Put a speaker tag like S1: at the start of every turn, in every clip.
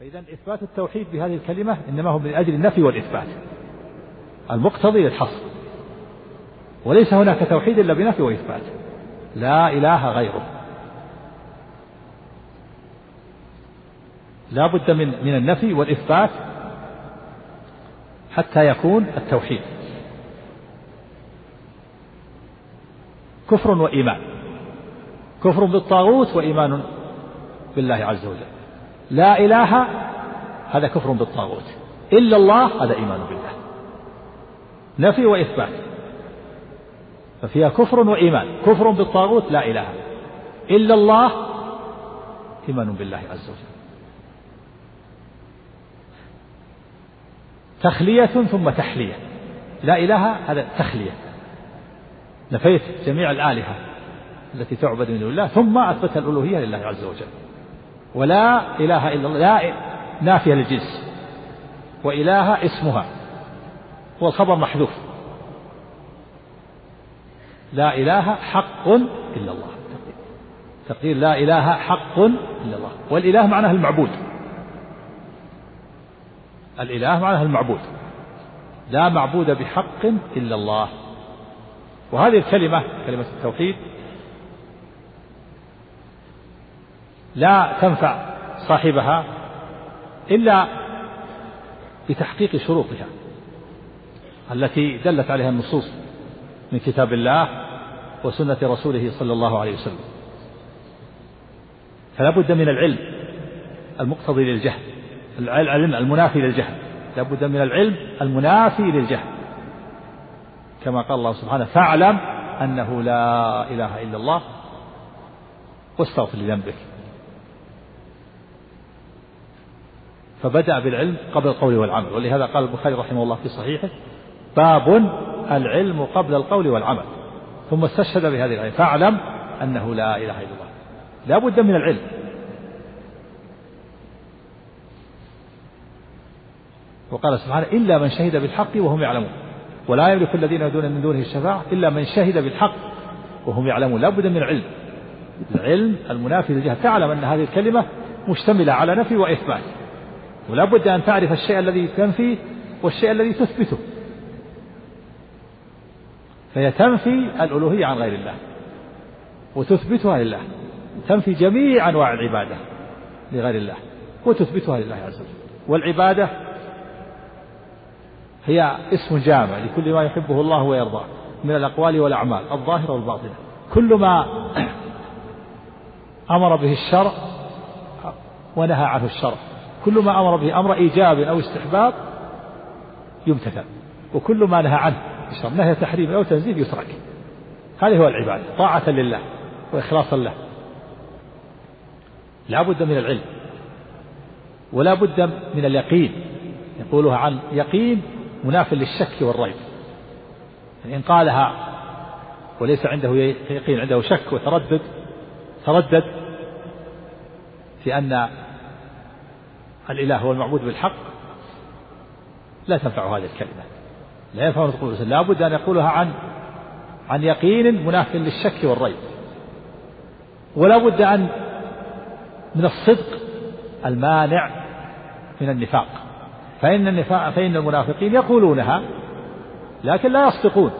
S1: فإذا إثبات التوحيد بهذه الكلمة إنما هو من أجل النفي والإثبات المقتضي للحصر وليس هناك توحيد إلا بنفي وإثبات لا إله غيره لا بد من من النفي والإثبات حتى يكون التوحيد كفر وإيمان كفر بالطاغوت وإيمان بالله عز وجل لا إله هذا كفر بالطاغوت إلا الله هذا إيمان بالله نفي وإثبات ففيها كفر وإيمان كفر بالطاغوت لا إله إلا الله إيمان بالله عز وجل تخلية ثم تحلية لا إله هذا تخلية نفيت جميع الآلهة التي تعبد من دون الله ثم أثبت الألوهية لله عز وجل ولا إله إلا الله لا نافية للجنس وإله اسمها والخبر محذوف لا إله حق إلا الله تقدير لا إله حق إلا الله والإله معناه المعبود الإله معناه المعبود لا معبود بحق إلا الله وهذه الكلمة كلمة التوحيد لا تنفع صاحبها إلا بتحقيق شروطها التي دلت عليها النصوص من كتاب الله وسنة رسوله صلى الله عليه وسلم فلا بد من العلم المقتضي للجهل العلم المنافي للجهل لا بد من العلم المنافي للجهل كما قال الله سبحانه فاعلم أنه لا إله إلا الله واستغفر لذنبك فبدأ بالعلم قبل القول والعمل ولهذا قال البخاري رحمه الله في صحيحه باب العلم قبل القول والعمل ثم استشهد بهذه الآية فاعلم أنه لا إله إلا الله لا بد من العلم وقال سبحانه إلا من شهد بالحق وهم يعلمون ولا يملك الذين يدعون من دونه الشفاعة إلا من شهد بالحق وهم يعلمون لا بد من العلم العلم المنافي لجهة تعلم أن هذه الكلمة مشتملة على نفي وإثبات ولا بد أن تعرف الشيء الذي تنفيه والشيء الذي تثبته فهي تنفي الألوهية عن غير الله وتثبتها لله تنفي جميع أنواع العبادة لغير الله وتثبتها لله عز وجل والعبادة هي اسم جامع لكل ما يحبه الله ويرضاه من الأقوال والأعمال الظاهرة والباطنة كل ما أمر به الشرع ونهى عنه الشرع كل ما أمر به أمر إيجاب أو استحباب يمتثل وكل ما نهى عنه يشرب نهي تحريم أو تنزيل يترك هذه هو العبادة طاعة لله وإخلاصا له لا بد من العلم ولا بد من اليقين يقولها عن يقين مناف للشك والريب يعني إن قالها وليس عنده يقين عنده شك وتردد تردد في أن الإله هو المعبود بالحق لا تنفع هذه الكلمة لا ينفع أن تقول لا بد أن يقولها عن عن يقين مناف للشك والريب ولا بد أن من الصدق المانع من النفاق فإن النفاق فإن المنافقين يقولونها لكن لا يصدقون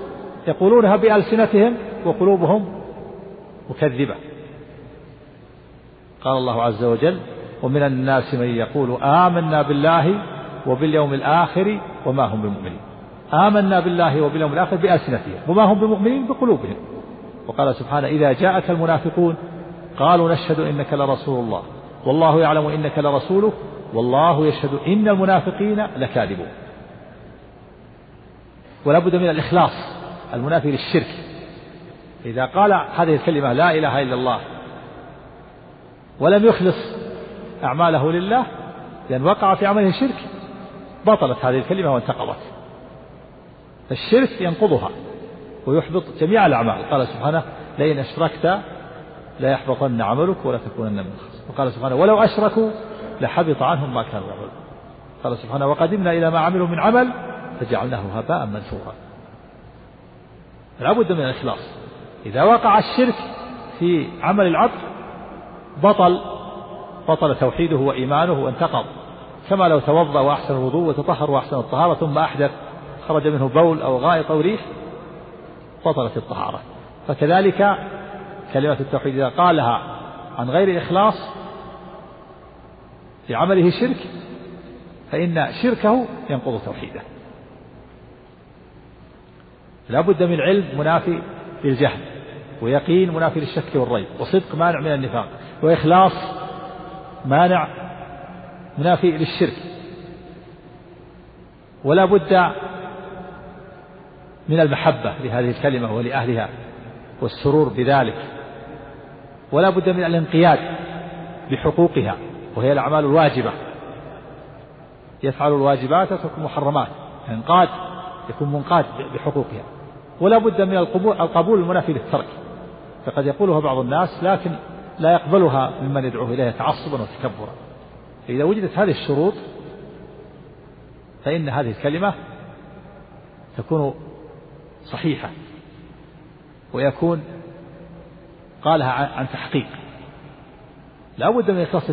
S1: يقولونها بألسنتهم وقلوبهم مكذبة قال الله عز وجل ومن الناس من يقول آمنا بالله وباليوم الآخر وما هم بمؤمنين آمنا بالله وباليوم الآخر بألسنتهم وما هم بمؤمنين بقلوبهم وقال سبحانه إذا جاءك المنافقون قالوا نشهد إنك لرسول الله والله يعلم إنك لرسوله والله يشهد إن المنافقين لكاذبون ولا بد من الإخلاص المنافي للشرك إذا قال هذه الكلمة لا إله إلا الله ولم يخلص أعماله لله لأن وقع في عمله شرك بطلت هذه الكلمة وانتقضت الشرك ينقضها ويحبط جميع الأعمال قال سبحانه لئن أشركت لا يحبطن عملك ولا تكونن من الخاسرين وقال سبحانه ولو أشركوا لحبط عنهم ما كانوا يعملون قال سبحانه وقدمنا إلى ما عملوا من عمل فجعلناه هباء منثورا لابد من الإخلاص إذا وقع الشرك في عمل العبد بطل بطل توحيده وإيمانه وانتقض كما لو توضأ وأحسن الوضوء وتطهر وأحسن الطهارة ثم أحدث خرج منه بول أو غائط أو ريح بطلت الطهارة فكذلك كلمة التوحيد إذا قالها عن غير إخلاص في عمله شرك فإن شركه ينقض توحيده لا بد من علم منافي للجهل ويقين منافي للشك والريب وصدق مانع من النفاق وإخلاص مانع منافي للشرك ولا بد من المحبة لهذه الكلمة ولأهلها والسرور بذلك ولا بد من الانقياد بحقوقها وهي الأعمال الواجبة يفعل الواجبات ويترك المحرمات انقاد يكون منقاد بحقوقها ولا بد من القبول المنافي للترك فقد يقولها بعض الناس لكن لا يقبلها ممن يدعوه إليها تعصبا وتكبرا فإذا وجدت هذه الشروط فإن هذه الكلمة تكون صحيحة ويكون قالها عن تحقيق لا بد من إخلاص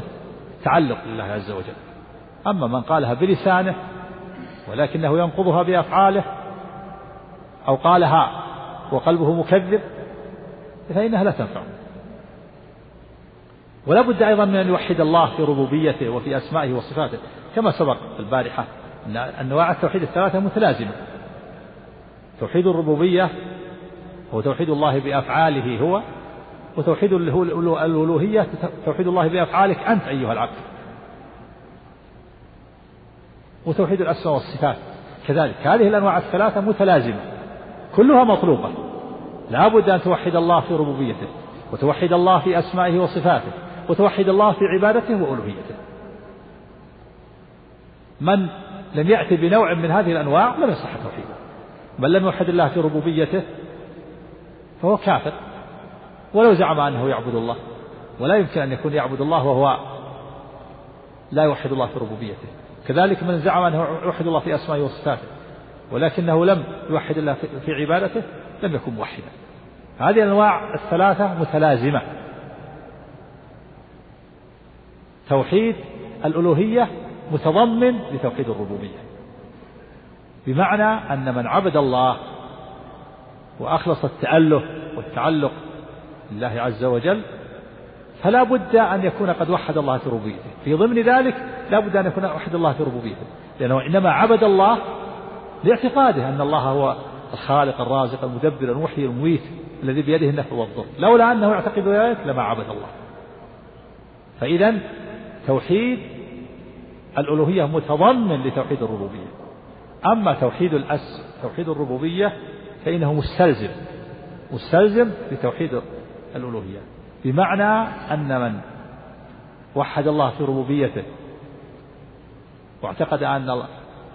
S1: التعلق لله عز وجل أما من قالها بلسانه ولكنه ينقضها بأفعاله أو قالها وقلبه مكذب فإنها لا تنفعه ولا بد أيضا من أن يوحد الله في ربوبيته وفي أسمائه وصفاته كما سبق في البارحة أن أنواع التوحيد الثلاثة متلازمة توحيد الربوبية هو توحيد الله بأفعاله هو وتوحيد الألوهية توحيد الله بأفعالك أنت أيها العبد وتوحيد الأسماء والصفات كذلك هذه الأنواع الثلاثة متلازمة كلها مطلوبة لا بد أن توحد الله في ربوبيته وتوحد الله في أسمائه وصفاته وتوحد الله في عبادته وألوهيته من لم يأتي بنوع من هذه الأنواع لم يصح توحيده من لم يوحد الله في ربوبيته فهو كافر ولو زعم أنه يعبد الله ولا يمكن أن يكون يعبد الله وهو لا يوحد الله في ربوبيته كذلك من زعم أنه يوحد الله في أسمائه وصفاته ولكنه لم يوحد الله في عبادته لم يكن موحدا هذه الأنواع الثلاثة متلازمة توحيد الألوهية متضمن لتوحيد الربوبية بمعنى أن من عبد الله وأخلص التأله والتعلق لله عز وجل فلا بد أن يكون قد وحد الله في ربوبيته في ضمن ذلك لا بد أن يكون وحد الله في ربوبيته لأنه إنما عبد الله لاعتقاده أن الله هو الخالق الرازق المدبر المحيي المميت الذي بيده النفع والضر لولا أنه يعتقد ذلك لما عبد الله فإذا توحيد الألوهية متضمن لتوحيد الربوبية أما توحيد الأس توحيد الربوبية فإنه مستلزم مستلزم لتوحيد الألوهية بمعنى أن من وحد الله في ربوبيته واعتقد أن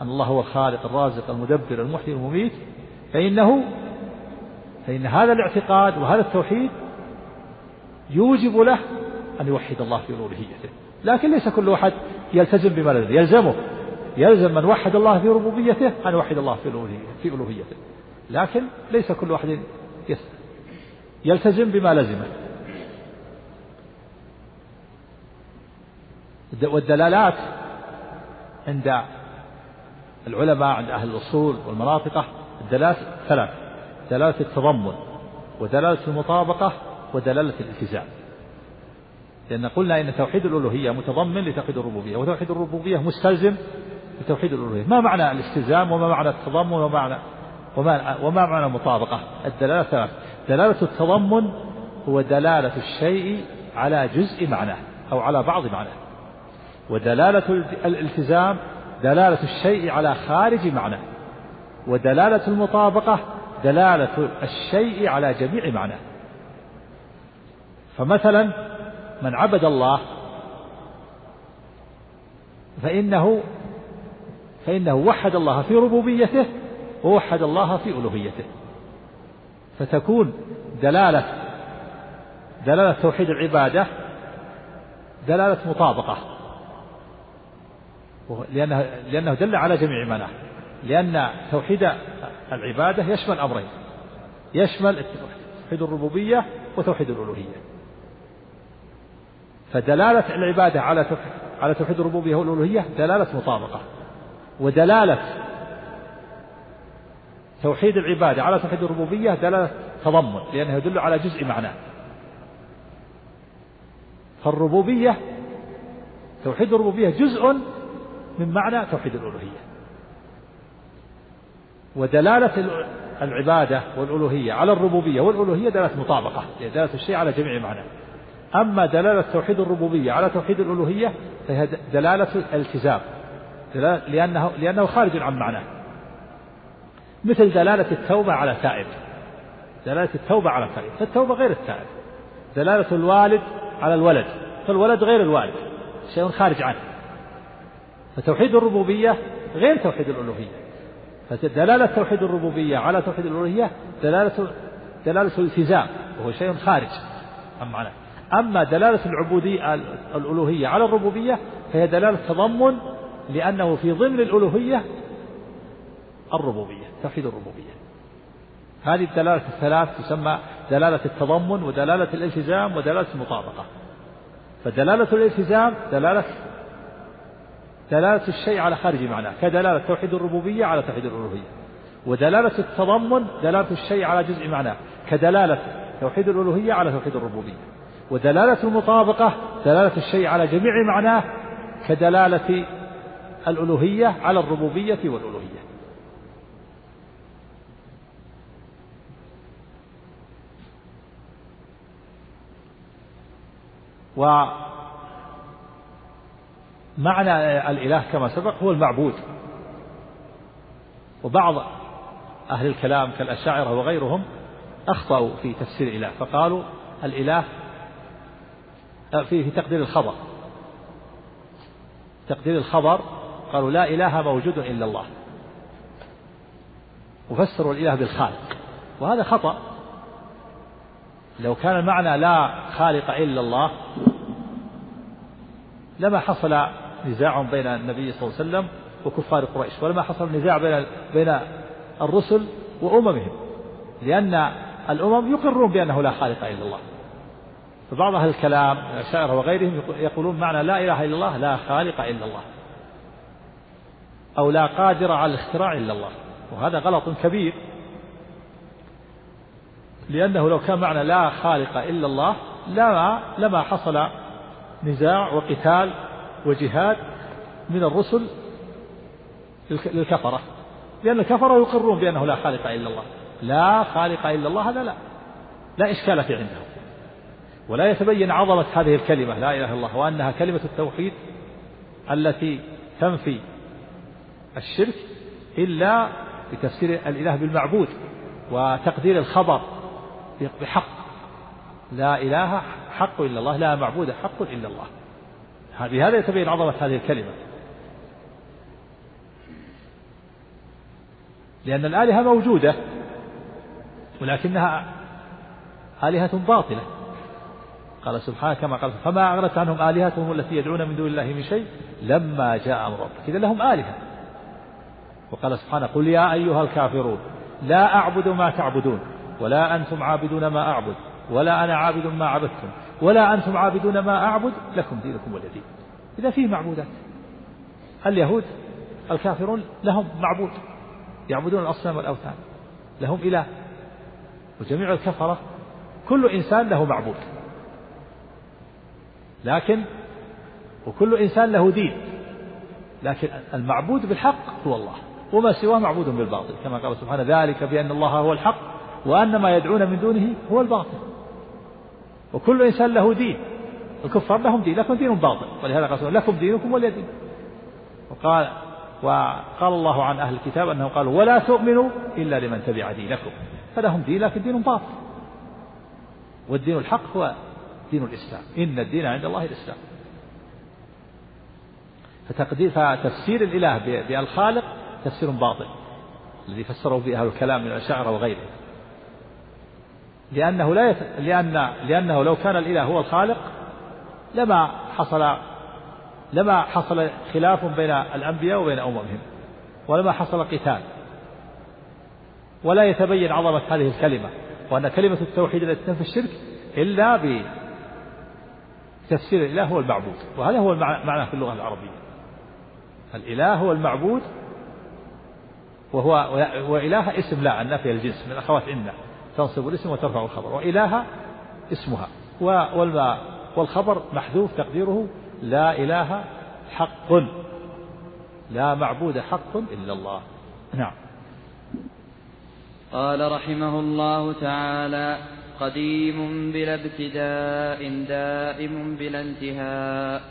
S1: أن الله هو الخالق الرازق المدبر المحيي المميت فإنه فإن هذا الاعتقاد وهذا التوحيد يوجب له أن يوحد الله في ألوهيته لكن ليس كل واحد يلتزم بما لديه يلزمه يلزم من وحد الله في ربوبيته أن يوحد الله في في ألوهيته لكن ليس كل واحد يلتزم بما لزمه والدلالات عند العلماء عند أهل الأصول والمناطقة الدلالات ثلاث دلالة التضمن ودلالة المطابقة ودلالة الالتزام لأن قلنا إن توحيد الألوهية متضمن لتوحيد الربوبية وتوحيد الربوبية مستلزم لتوحيد الألوهية ما معنى الاستلزام وما معنى التضمن وما معنى وما, وما معنى المطابقة الدلالة ثلاث دلالة التضمن هو دلالة الشيء على جزء معناه أو على بعض معناه ودلالة الالتزام دلالة الشيء على خارج معناه ودلالة المطابقة دلالة الشيء على جميع معناه فمثلا من عبد الله فإنه فإنه وحد الله في ربوبيته ووحد الله في ألوهيته فتكون دلالة دلالة توحيد العبادة دلالة مطابقة لأنه, لأنه دل على جميع معناه لأن توحيد العبادة يشمل أمرين يشمل توحيد الربوبية وتوحيد الألوهية فدلالة العبادة على على توحيد الربوبية والألوهية دلالة مطابقة ودلالة توحيد العبادة على توحيد الربوبية دلالة تضمن لأنه يدل على جزء معناه فالربوبية توحيد الربوبية جزء من معنى توحيد الألوهية ودلالة العبادة والألوهية على الربوبية والألوهية دلالة مطابقة دلالة الشيء على جميع معناه أما دلالة توحيد الربوبية على توحيد الألوهية فهي دلالة الالتزام لأنه, لأنه خارج عن معناه مثل دلالة التوبة على تائب دلالة التوبة على تائب فالتوبة غير التائب دلالة الوالد على الولد فالولد غير الوالد شيء خارج عنه فتوحيد الربوبية غير توحيد الألوهية فدلالة توحيد الربوبية على توحيد الألوهية دلالة دلالة الالتزام وهو شيء خارج عن معناه أما دلالة العبودية الألوهية على الربوبية فهي دلالة تضمن لأنه في ضمن الألوهية الربوبية توحيد الربوبية هذه الدلالة الثلاث تسمى دلالة التضمن ودلالة الالتزام ودلالة المطابقة فدلالة الالتزام دلالة دلالة الشيء على خارج معناه كدلالة توحيد الربوبية على توحيد الألوهية ودلالة التضمن دلالة الشيء على جزء معناه كدلالة توحيد الألوهية على توحيد الربوبية ودلالة المطابقة دلالة الشيء على جميع معناه كدلالة الألوهية على الربوبية والألوهية ومعنى الإله كما سبق هو المعبود وبعض أهل الكلام كالأشاعرة وغيرهم أخطأوا في تفسير الإله فقالوا الإله آه، في تقدير الخبر تقدير الخبر قالوا لا إله موجود إلا الله وفسروا الإله بالخالق وهذا خطأ لو كان المعنى لا خالق إلا الله لما حصل نزاع بين النبي صلى الله عليه وسلم وكفار قريش ولما حصل نزاع بين بين الرسل وأممهم لأن الأمم يقرون بأنه لا خالق إلا الله فبعض أهل الكلام الأشاعرة وغيرهم يقولون معنى لا إله إلا الله لا خالق إلا الله أو لا قادر على الاختراع إلا الله وهذا غلط كبير لأنه لو كان معنى لا خالق إلا الله لما لما حصل نزاع وقتال وجهاد من الرسل للكفرة لأن الكفرة يقرون بأنه لا خالق إلا الله لا خالق إلا الله هذا لا لا إشكال في عندهم ولا يتبين عظمة هذه الكلمة لا إله إلا الله وأنها كلمة التوحيد التي تنفي الشرك إلا بتفسير الإله بالمعبود وتقدير الخبر بحق لا إله حق إلا الله لا معبود حق إلا الله بهذا يتبين عظمة هذه الكلمة لأن الآلهة موجودة ولكنها آلهة باطلة قال سبحانه كما قال فما أغنت عنهم آلهتهم التي يدعون من دون الله من شيء لما جاء أمر ربك إذا لهم آلهة وقال سبحانه قل يا أيها الكافرون لا أعبد ما تعبدون ولا أنتم عابدون ما أعبد ولا أنا عابد ما عبدتم ولا أنتم عابدون ما أعبد لكم دينكم ولي إذا فيه معبودات اليهود الكافرون لهم معبود يعبدون الأصنام والأوثان لهم إله وجميع الكفرة كل إنسان له معبود لكن وكل إنسان له دين لكن المعبود بالحق هو الله وما سواه معبود بالباطل كما قال سبحانه ذلك بأن الله هو الحق وأن ما يدعون من دونه هو الباطل وكل إنسان له دين الكفار لهم دين لكم دين باطل ولهذا قال لكم دينكم ولي دين وقال وقال الله عن أهل الكتاب أنه قال ولا تؤمنوا إلا لمن تبع دينكم فلهم دين لكن دين باطل والدين الحق هو دين الإسلام إن الدين عند الله الإسلام فتقدير فتفسير الإله بالخالق تفسير باطل الذي فسره به أهل الكلام من الأشاعرة وغيره لأنه لا يت... لأن لأنه لو كان الإله هو الخالق لما حصل لما حصل خلاف بين الأنبياء وبين أممهم ولما حصل قتال ولا يتبين عظمة هذه الكلمة وأن كلمة التوحيد التي تنفي الشرك إلا تفسير الإله هو المعبود وهذا هو معناه في اللغة العربية الإله هو المعبود وهو وإله اسم لا في الجنس من أخوات إنا تنصب الاسم وترفع الخبر وإله اسمها والخبر محذوف تقديره لا إله حق لا معبود حق إلا الله نعم
S2: قال رحمه الله تعالى قديم بلا ابتداء دائم بلا انتهاء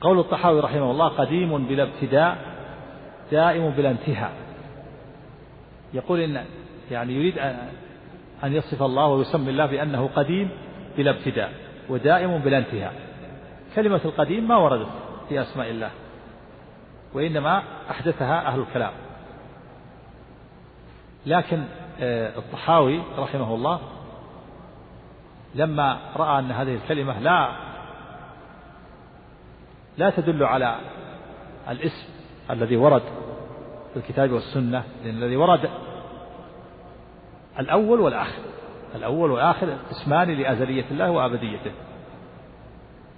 S1: قول الطحاوي رحمه الله قديم بلا ابتداء دائم بلا انتهاء يقول إن يعني يريد أن يصف الله ويسمي الله بأنه قديم بلا ابتداء ودائم بلا انتهاء كلمة القديم ما وردت في أسماء الله وإنما أحدثها أهل الكلام لكن آه، الطحاوي رحمه الله لما رأى أن هذه الكلمة لا لا تدل على الاسم الذي ورد في الكتاب والسنة لأن الذي ورد الأول والآخر الأول والآخر اسمان لأزلية الله وأبديته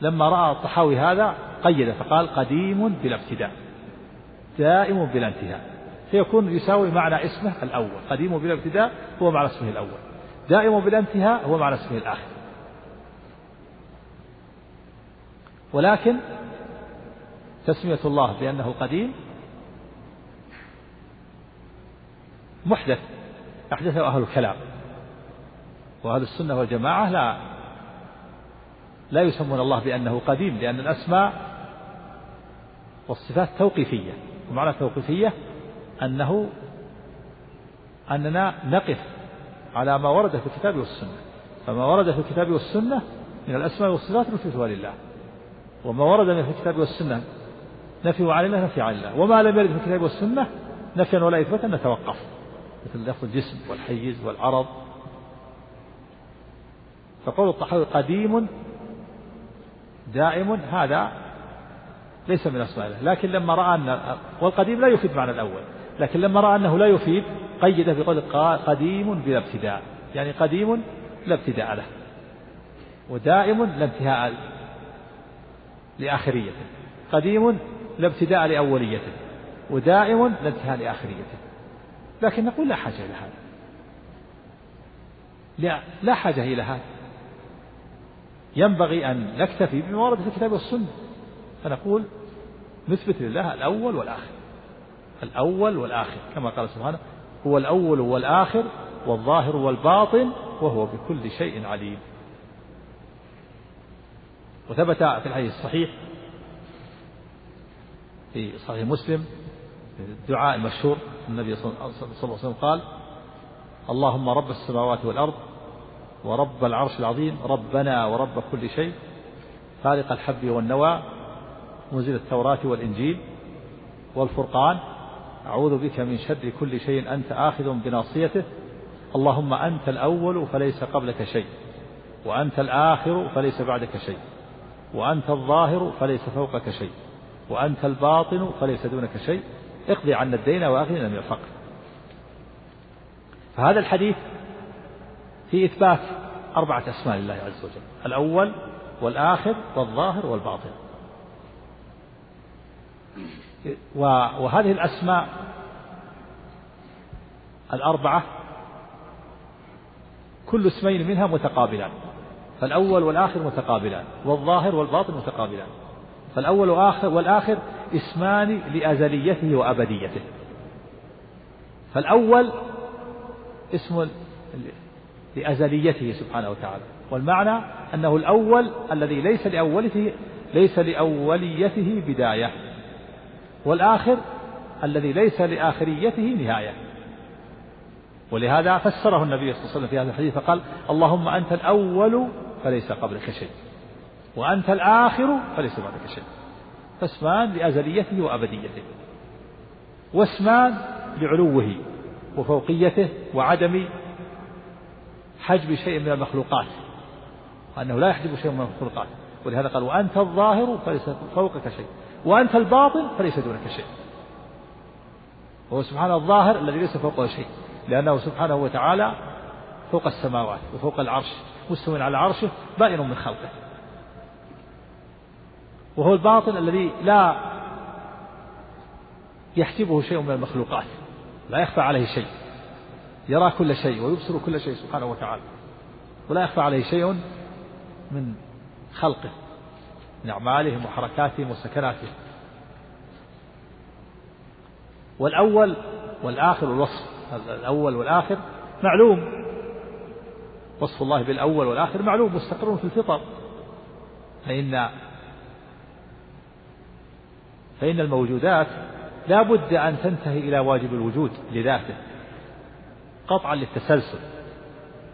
S1: لما رأى الطحاوي هذا قيد فقال قديم بلا ابتداء دائم بلا انتهاء فيكون يساوي معنى اسمه الأول قديم بلا ابتداء هو معنى اسمه الأول دائم بلا انتهاء هو معنى اسمه الآخر ولكن تسمية الله بأنه قديم محدث أحدثه أهل الكلام وأهل السنة والجماعة لا لا يسمون الله بأنه قديم لأن الأسماء والصفات توقيفية ومعنى توقيفية أنه أننا نقف على ما ورد في الكتاب والسنة فما ورد في الكتاب والسنة من الأسماء والصفات نثبتها لله وما ورد من الكتاب والسنة نفي عن الله نفي عن الله وما لم يرد في الكتاب والسنة نفيا ولا إثباتا نتوقف مثل لفظ الجسم والحيز والعرض فقول الطحاوي قديم دائم هذا ليس من أسماء الله لكن لما رأى أن والقديم لا يفيد معنى الأول لكن لما رأى أنه لا يفيد قيده بقول قديم بلا ابتداء يعني قديم لا ابتداء له ودائم لا انتهاء لآخريته قديم لا ابتداء لأوليته ودائم لا انتهاء لآخريته لكن نقول لا حاجة إلى هذا لا, لا حاجة إلى هذا ينبغي أن نكتفي بما ورد في الكتاب والسنة فنقول نثبت لله الأول والآخر الأول والآخر كما قال سبحانه هو الأول والآخر والظاهر والباطن وهو بكل شيء عليم وثبت في الحديث الصحيح في صحيح مسلم الدعاء المشهور النبي صلى الله عليه وسلم قال اللهم رب السماوات والأرض ورب العرش العظيم ربنا ورب كل شيء خالق الحب والنوى منزل التوراة والإنجيل والفرقان أعوذ بك من شر كل شيء أنت آخذ بناصيته اللهم أنت الأول فليس قبلك شيء وأنت الآخر فليس بعدك شيء وأنت الظاهر فليس فوقك شيء وأنت الباطن فليس دونك شيء اقضي عنا الدين وأغننا من الفقر فهذا الحديث في إثبات أربعة أسماء لله عز وجل الأول والآخر والظاهر والباطن وهذه الأسماء الأربعة كل اسمين منها متقابلان فالأول والآخر متقابلان والظاهر والباطن متقابلان فالأول والآخر, والآخر اسمان لأزليته وأبديته فالأول اسم لأزليته سبحانه وتعالى والمعنى أنه الأول الذي ليس لأولته ليس لأوليته بداية والآخر الذي ليس لآخريته نهاية ولهذا فسره النبي صلى الله عليه وسلم في هذا الحديث فقال اللهم أنت الأول فليس قبلك شيء وأنت الآخر فليس بعدك شيء فاسمان لأزليته وأبديته واسمان لعلوه وفوقيته وعدم حجب شيء من المخلوقات وأنه لا يحجب شيء من المخلوقات ولهذا قال وأنت الظاهر فليس فوقك شيء وأنت الباطن فليس دونك شيء هو سبحانه الظاهر الذي ليس فوقه شيء لأنه سبحانه وتعالى فوق السماوات وفوق العرش مستوٍ على عرشه بائن من خلقه وهو الباطن الذي لا يحسبه شيء من المخلوقات لا يخفى عليه شيء يرى كل شيء ويبصر كل شيء سبحانه وتعالى ولا يخفى عليه شيء من خلقه من أعمالهم وحركاتهم وسكناتهم والأول والآخر الوصف الأول والآخر معلوم وصف الله بالأول والآخر معلوم مستقر في الفطر فإن فإن الموجودات لا بد أن تنتهي إلى واجب الوجود لذاته قطعا للتسلسل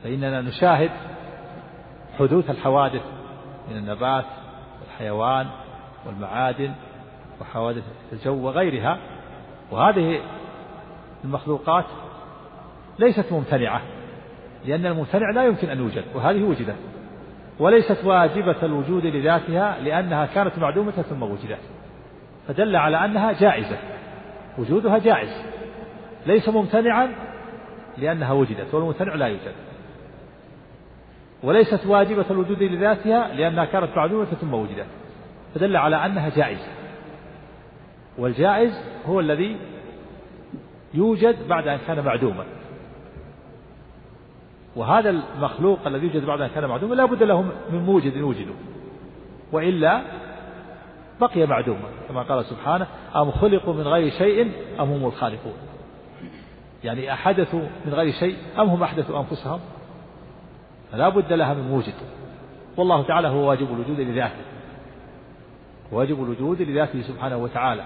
S1: فإننا نشاهد حدوث الحوادث من النبات والحيوان والمعادن وحوادث الجو وغيرها وهذه المخلوقات ليست ممتنعة لأن الممتنع لا يمكن أن يوجد وهذه وجدت وليست واجبة الوجود لذاتها لأنها كانت معدومة ثم وجدت فدل على أنها جائزة وجودها جائز ليس ممتنعا لأنها وجدت والممتنع لا يوجد وليست واجبة الوجود لذاتها لأنها كانت معدومة ثم وجدت فدل على أنها جائزة والجائز هو الذي يوجد بعد أن كان معدوما وهذا المخلوق الذي يوجد بعد أن كان معدوما لا بد له من موجد يوجده وإلا بقي معدوما كما قال سبحانه أم خلقوا من غير شيء أم هم الخالقون يعني أحدثوا من غير شيء أم هم أحدثوا أنفسهم فلا بد لها من موجد والله تعالى هو واجب الوجود لذاته واجب الوجود لذاته سبحانه وتعالى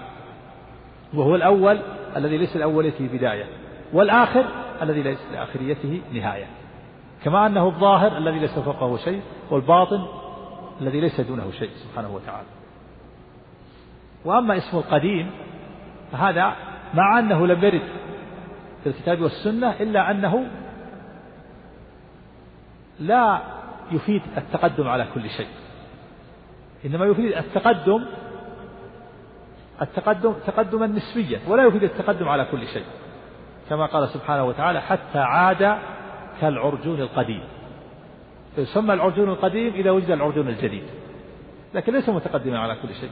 S1: وهو الأول الذي ليس لأوليته بداية والآخر الذي ليس لآخريته نهاية كما أنه الظاهر الذي ليس فوقه شيء والباطن الذي ليس دونه شيء سبحانه وتعالى وأما اسم القديم فهذا مع أنه لم يرد في الكتاب والسنة إلا أنه لا يفيد التقدم على كل شيء إنما يفيد التقدم التقدم تقدما نسبيا ولا يفيد التقدم على كل شيء كما قال سبحانه وتعالى حتى عاد كالعرجون القديم فيسمى العرجون القديم إذا وجد العرجون الجديد لكن ليس متقدما على كل شيء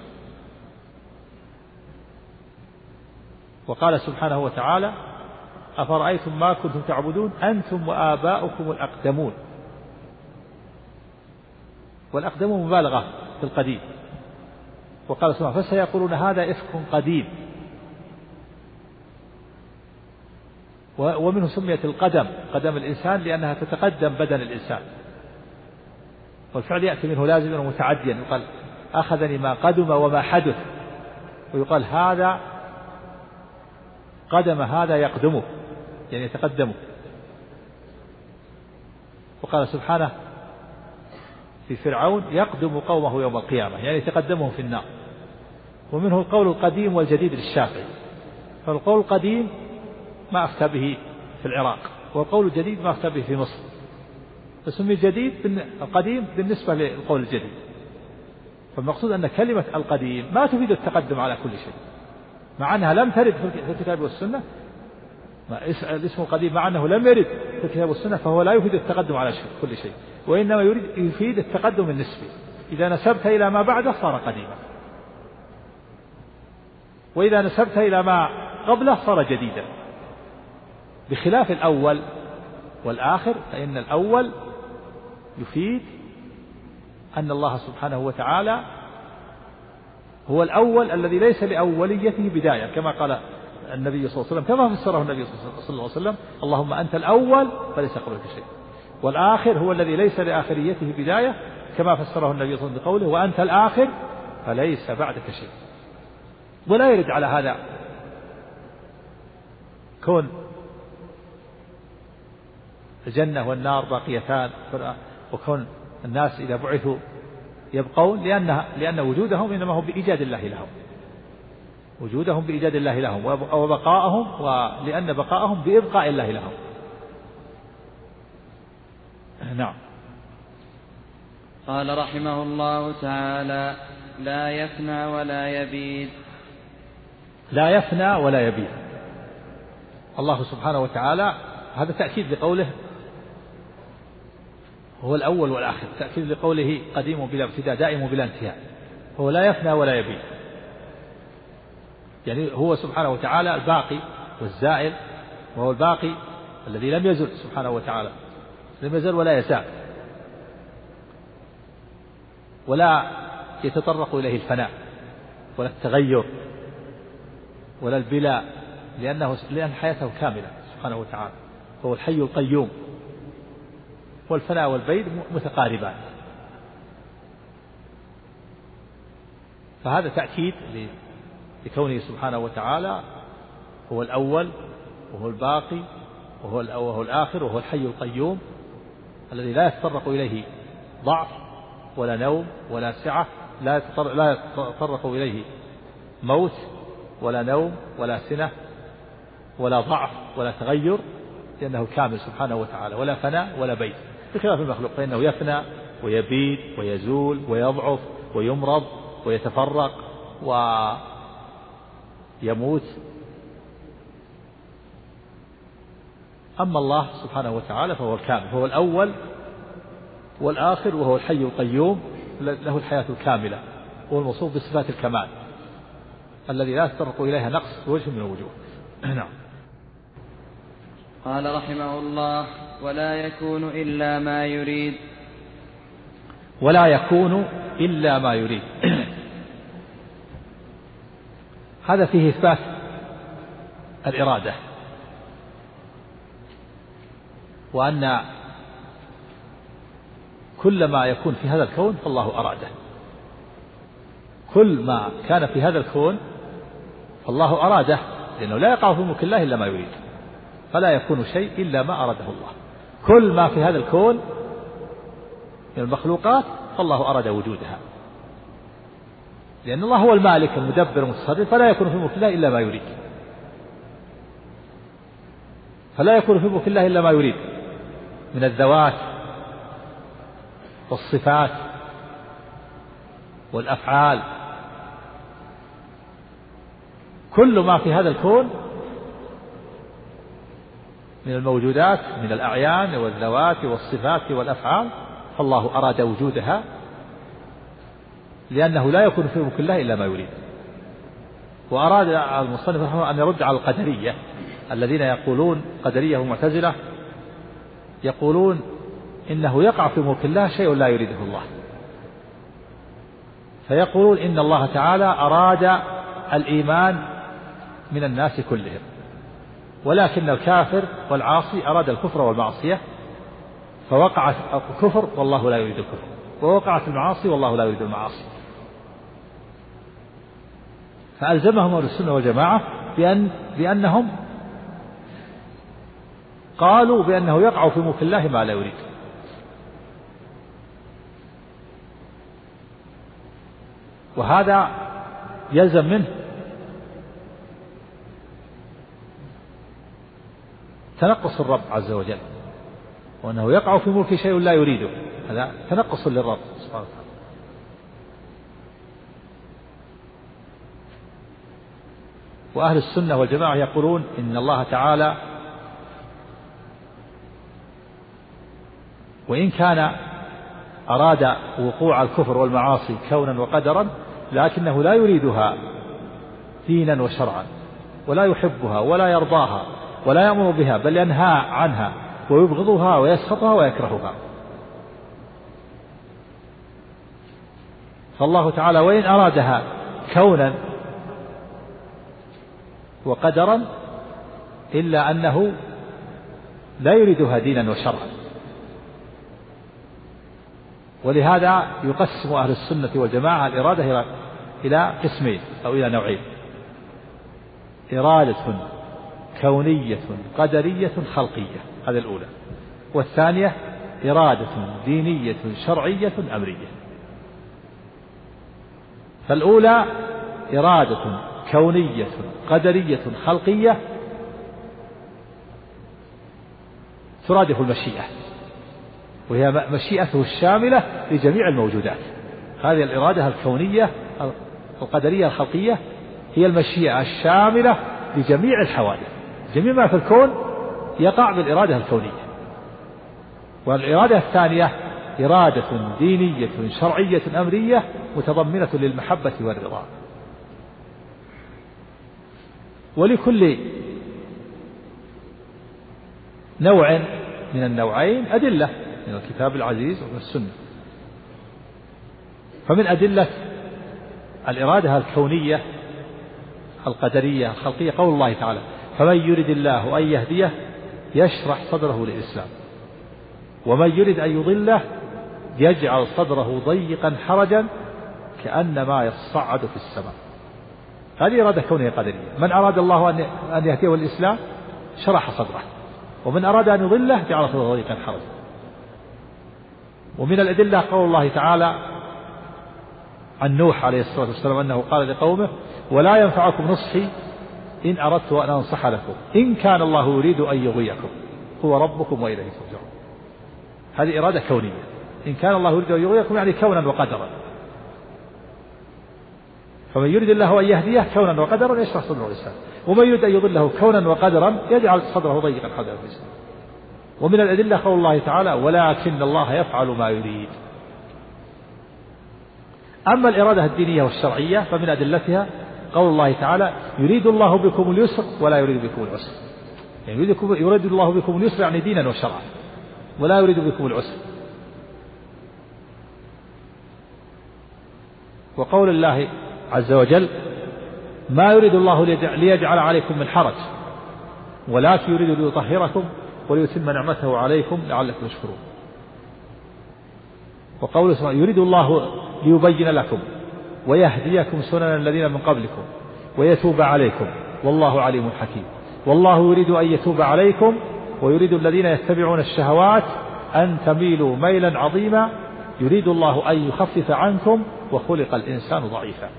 S1: وقال سبحانه وتعالى أفرأيتم ما كنتم تعبدون أنتم وآباؤكم الأقدمون والأقدم مبالغة في القديم وقال سبحانه فسيقولون هذا إفك قديم ومنه سميت القدم قدم الإنسان لأنها تتقدم بدن الإنسان والفعل يأتي منه لازما ومتعديا يقال أخذني ما قدم وما حدث ويقال هذا قدم هذا يقدمه يعني يتقدمه وقال سبحانه في فرعون يقدم قومه يوم القيامة يعني يتقدمهم في النار ومنه القول القديم والجديد للشافعي فالقول القديم ما أفتى به في العراق والقول الجديد ما أفتى به في مصر فسمي الجديد القديم بالنسبة للقول الجديد فالمقصود أن كلمة القديم ما تفيد التقدم على كل شيء مع أنها لم ترد في الكتاب والسنة الاسم القديم مع أنه لم يرد في الكتاب والسنة فهو لا يفيد التقدم على كل شيء وإنما يريد يفيد التقدم النسبي إذا نسبت إلى ما بعده صار قديما وإذا نسبت إلى ما قبله صار جديدا بخلاف الأول والآخر فإن الأول يفيد أن الله سبحانه وتعالى هو الأول الذي ليس لأوليته بداية كما قال النبي صلى الله عليه وسلم كما فسره النبي صلى الله عليه وسلم اللهم أنت الأول فليس قبلك شيء والآخر هو الذي ليس لآخريته بداية كما فسره النبي صلى الله عليه وسلم بقوله وأنت الآخر فليس بعدك شيء ولا يرد على هذا كون الجنة والنار باقيتان وكون الناس إذا بعثوا يبقون لأن لأن وجودهم إنما هو بإيجاد الله لهم وجودهم بإيجاد الله لهم وبقاءهم ولأن بقاءهم بإبقاء الله لهم
S2: نعم قال رحمه الله تعالى لا يفنى ولا يبيد
S1: لا يفنى ولا يبيد الله سبحانه وتعالى هذا تأكيد لقوله هو الأول والآخر تأكيد لقوله قديم بلا ابتداء دائم بلا انتهاء هو لا يفنى ولا يبيد يعني هو سبحانه وتعالى الباقي والزائل وهو الباقي الذي لم يزل سبحانه وتعالى لم يزل ولا يزال ولا يتطرق إليه الفناء ولا التغير ولا البلاء لأنه لأن حياته كاملة سبحانه وتعالى هو الحي القيوم والفناء والبيد متقاربان فهذا تأكيد لكونه سبحانه وتعالى هو الأول وهو الباقي وهو وهو الآخر وهو الحي القيوم الذي لا يتطرق إليه ضعف ولا نوم ولا سعة لا يتطرق, لا يتطرق إليه موت ولا نوم ولا سنة ولا ضعف ولا تغير لأنه كامل سبحانه وتعالى ولا فناء ولا بيت بخلاف المخلوق فإنه يفنى ويبيد ويزول ويضعف ويمرض ويتفرق ويموت أما الله سبحانه وتعالى فهو الكامل هو الأول والآخر وهو الحي القيوم له الحياة الكاملة هو الموصوف بصفات الكمال الذي لا يتطرق إليها نقص وجه من الوجوه
S2: نعم قال رحمه الله ولا يكون إلا ما يريد
S1: ولا يكون إلا ما يريد هذا فيه إثبات الإرادة وأن كل ما يكون في هذا الكون فالله أراده كل ما كان في هذا الكون فالله أراده لأنه لا يقع في ملك الله إلا ما يريد فلا يكون شيء إلا ما أراده الله كل ما في هذا الكون من المخلوقات فالله أراد وجودها لأن الله هو المالك المدبر المتصرف فلا يكون في ملك الله إلا ما يريد فلا يكون في ملك الله إلا ما يريد من الذوات والصفات والأفعال كل ما في هذا الكون من الموجودات من الأعيان والذوات والصفات والأفعال فالله أراد وجودها لأنه لا يكون في ملك الله إلا ما يريد وأراد المصنف رحمه أن يرد على القدرية الذين يقولون قدرية ومعتزلة يقولون إنه يقع في ملك الله شيء لا يريده الله فيقولون إن الله تعالى أراد الإيمان من الناس كلهم ولكن الكافر والعاصي أراد الكفر والمعصية فوقع الكفر والله لا يريد الكفر ووقعت المعاصي والله لا يريد المعاصي فألزمهم أهل السنة والجماعة بأن بأنهم قالوا بأنه يقع في ملك الله ما لا يريد وهذا يلزم منه تنقص الرب عز وجل وأنه يقع في ملك شيء لا يريده هذا تنقص للرب سبحانه وتعالى وأهل السنة والجماعة يقولون إن الله تعالى وإن كان أراد وقوع الكفر والمعاصي كونا وقدرا لكنه لا يريدها دينا وشرعا ولا يحبها ولا يرضاها ولا يأمر بها بل ينهى عنها ويبغضها ويسخطها ويكرهها فالله تعالى وإن أرادها كونا وقدرا إلا أنه لا يريدها دينا وشرعا ولهذا يقسم أهل السنة والجماعة الإرادة إلى قسمين أو إلى نوعين إرادة كونية قدرية خلقية هذه الأولى والثانية إرادة دينية شرعية أمرية فالأولى إرادة كونية قدرية خلقية ترادف المشيئة وهي مشيئته الشاملة لجميع الموجودات هذه الإرادة الكونية القدرية الخلقية هي المشيئة الشاملة لجميع الحوادث جميع ما في الكون يقع بالإرادة الكونية والإرادة الثانية إرادة دينية شرعية أمرية متضمنة للمحبة والرضا ولكل نوع من النوعين أدلة من الكتاب العزيز ومن السنة فمن أدلة الإرادة الكونية القدرية الخلقية قول الله تعالى فمن يرد الله أن يهديه يشرح صدره للإسلام ومن يرد أن يضله يجعل صدره ضيقا حرجا كأنما يصعد في السماء هذه إرادة كونية قدرية من أراد الله أن يهديه الإسلام شرح صدره ومن أراد أن يضله جعل صدره ضيقا حرجا ومن الأدلة قول الله تعالى عن نوح عليه الصلاة والسلام أنه قال لقومه ولا ينفعكم نصحي إن أردت أن أنصح لكم إن كان الله يريد أن يغويكم هو ربكم وإليه ترجعون هذه إرادة كونية إن كان الله يريد أن يغويكم يعني كونا وقدرا فمن يريد الله أن يهديه كونا وقدرا يشرح صدره الإسلام ومن يريد أن يضله كونا وقدرا يجعل صدره ضيقا حدا الإسلام ومن الأدلة قول الله تعالى ولكن الله يفعل ما يريد أما الإرادة الدينية والشرعية فمن أدلتها قول الله تعالى يريد الله بكم اليسر ولا يريد بكم العسر يعني يريدكم يريد الله بكم اليسر يعني دينا وشرعا ولا يريد بكم العسر وقول الله عز وجل ما يريد الله ليجعل عليكم من حرج ولكن يريد ليطهركم وليتم نعمته عليكم لعلكم تشكرون وقوله سبحانه يريد الله ليبين لكم ويهديكم سنن الذين من قبلكم ويتوب عليكم والله عليم حكيم والله يريد أن يتوب عليكم ويريد الذين يتبعون الشهوات أن تميلوا ميلا عظيما يريد الله أن يخفف عنكم وخلق الإنسان ضعيفا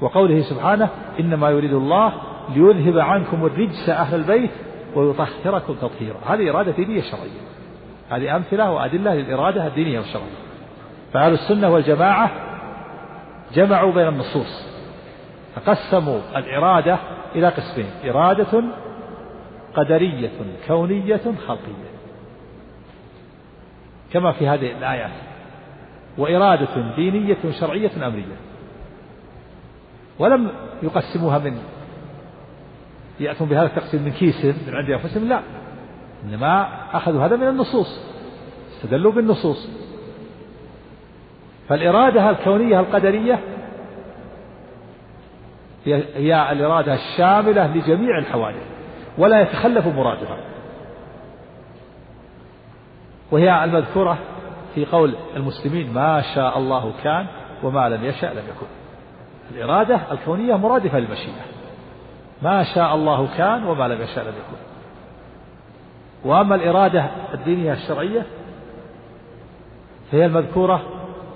S1: وقوله سبحانه إنما يريد الله ليذهب عنكم الرجس أهل البيت ويطهركم تطهيرا هذه إرادة دينية شرعية هذه أمثلة وأدلة للإرادة الدينية والشرعية فأهل السنة والجماعة جمعوا بين النصوص فقسموا الإرادة إلى قسمين إرادة قدرية كونية خلقية كما في هذه الآيات وإرادة دينية شرعية أمرية ولم يقسموها من يأتون بهذا التقسيم من كيسهم من عند أنفسهم لا إنما أخذوا هذا من النصوص استدلوا بالنصوص فالإرادة الكونية القدرية هي الإرادة الشاملة لجميع الحوادث ولا يتخلف مرادها وهي المذكورة في قول المسلمين ما شاء الله كان وما لم يشأ لم يكن الإرادة الكونية مرادفة للمشيئة ما شاء الله كان وما لم يشاء لم يكن وأما الإرادة الدينية الشرعية فهي المذكورة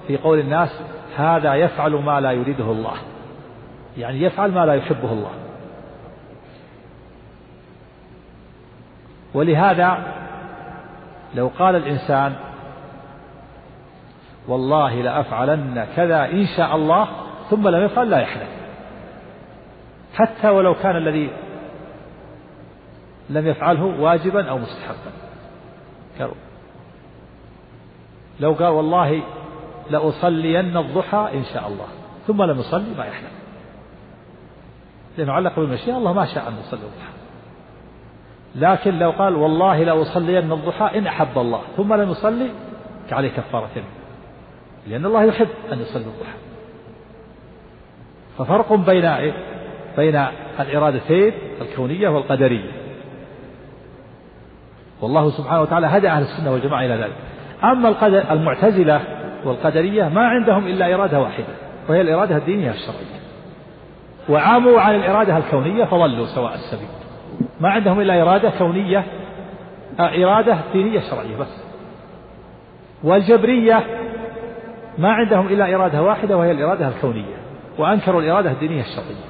S1: في قول الناس هذا يفعل ما لا يريده الله يعني يفعل ما لا يحبه الله ولهذا لو قال الإنسان والله لأفعلن كذا إن شاء الله ثم لم يفعل لا يحلف حتى ولو كان الذي لم يفعله واجبا أو مستحبا لو قال والله لأصلين الضحى إن شاء الله ثم لم يصلي ما يحلم لأنه علق بالمشيئة الله ما شاء أن يصلي الضحى لكن لو قال والله لأصلين الضحى إن أحب الله ثم لم يصلي عليه كفارة لأن الله يحب أن يصلي الضحى ففرق بين إيه؟ بين الإرادتين الكونية والقدرية والله سبحانه وتعالى هدى أهل السنة والجماعة إلى ذلك أما القدر المعتزلة والقدرية ما عندهم إلا إرادة واحدة وهي الإرادة الدينية الشرعية وعاموا عن الإرادة الكونية فضلوا سواء السبيل ما عندهم إلا إرادة كونية آه، إرادة دينية شرعية بس والجبرية ما عندهم إلا إرادة واحدة وهي الإرادة الكونية وأنكروا الإرادة الدينية الشرعية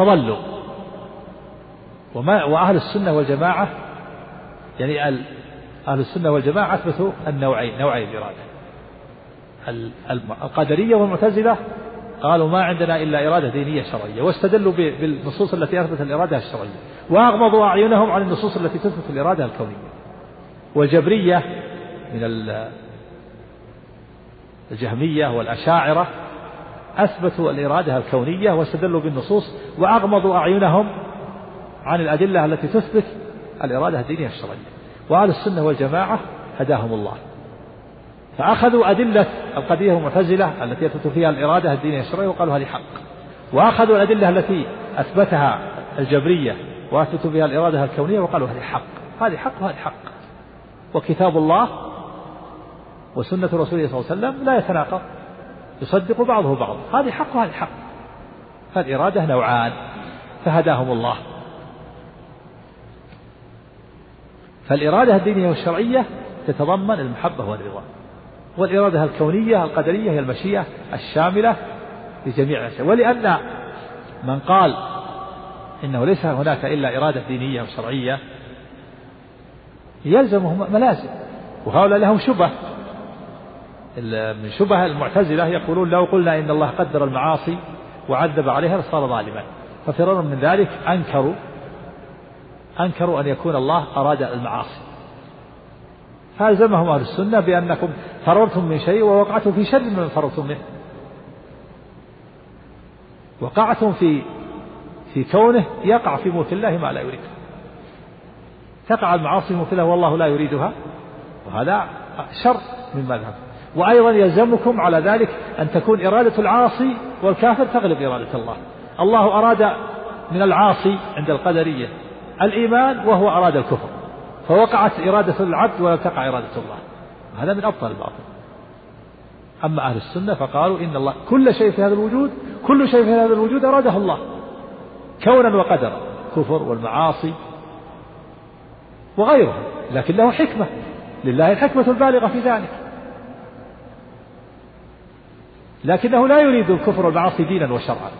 S1: فضلوا وما وأهل السنة والجماعة يعني أهل السنة والجماعة أثبتوا النوعين نوعي الإرادة القدرية والمعتزلة قالوا ما عندنا إلا إرادة دينية شرعية واستدلوا بالنصوص التي أثبت الإرادة الشرعية وأغمضوا أعينهم عن النصوص التي تثبت الإرادة الكونية والجبرية من الجهمية والأشاعرة أثبتوا الإرادة الكونية واستدلوا بالنصوص وأغمضوا أعينهم عن الأدلة التي تثبت الإرادة الدينية الشرعية وأهل السنة والجماعة هداهم الله فأخذوا أدلة القضية المعتزلة التي أثبت فيها الإرادة الدينية الشرعية وقالوا هذه حق وأخذوا الأدلة التي أثبتها الجبرية وأثبتوا فيها الإرادة الكونية وقالوا هذه حق هذه حق وهذه حق وكتاب الله وسنة رسوله صلى الله عليه وسلم لا يتناقض يصدق بعضه بعضا هذه حق وهذه حق فالإرادة نوعان فهداهم الله فالإرادة الدينية والشرعية تتضمن المحبة والرضا والإرادة الكونية القدرية هي المشيئة الشاملة لجميع الأشياء ولأن من قال إنه ليس هناك إلا إرادة دينية وشرعية يلزمهم ملازم وهؤلاء لهم شبه من شبه المعتزلة يقولون لو قلنا إن الله قدر المعاصي وعذب عليها لصار ظالما ففرارا من ذلك أنكروا أنكروا أن يكون الله أراد المعاصي فألزمهم أهل السنة بأنكم فررتم من شيء ووقعتم في شر من فررتم منه وقعتم في في كونه يقع في موت الله ما لا يريد تقع المعاصي في موت الله والله لا يريدها وهذا شر من مذهب وأيضا يلزمكم على ذلك أن تكون إرادة العاصي والكافر تغلب إرادة الله الله أراد من العاصي عند القدرية الإيمان وهو أراد الكفر فوقعت إرادة العبد ولا تقع إرادة الله هذا من أبطل الباطل أما أهل السنة فقالوا إن الله كل شيء في هذا الوجود كل شيء في هذا الوجود أراده الله كونا وقدرا كفر والمعاصي وغيرها لكن له حكمة لله الحكمة البالغة في ذلك لكنه لا يريد الكفر والمعاصي دينا وشرعا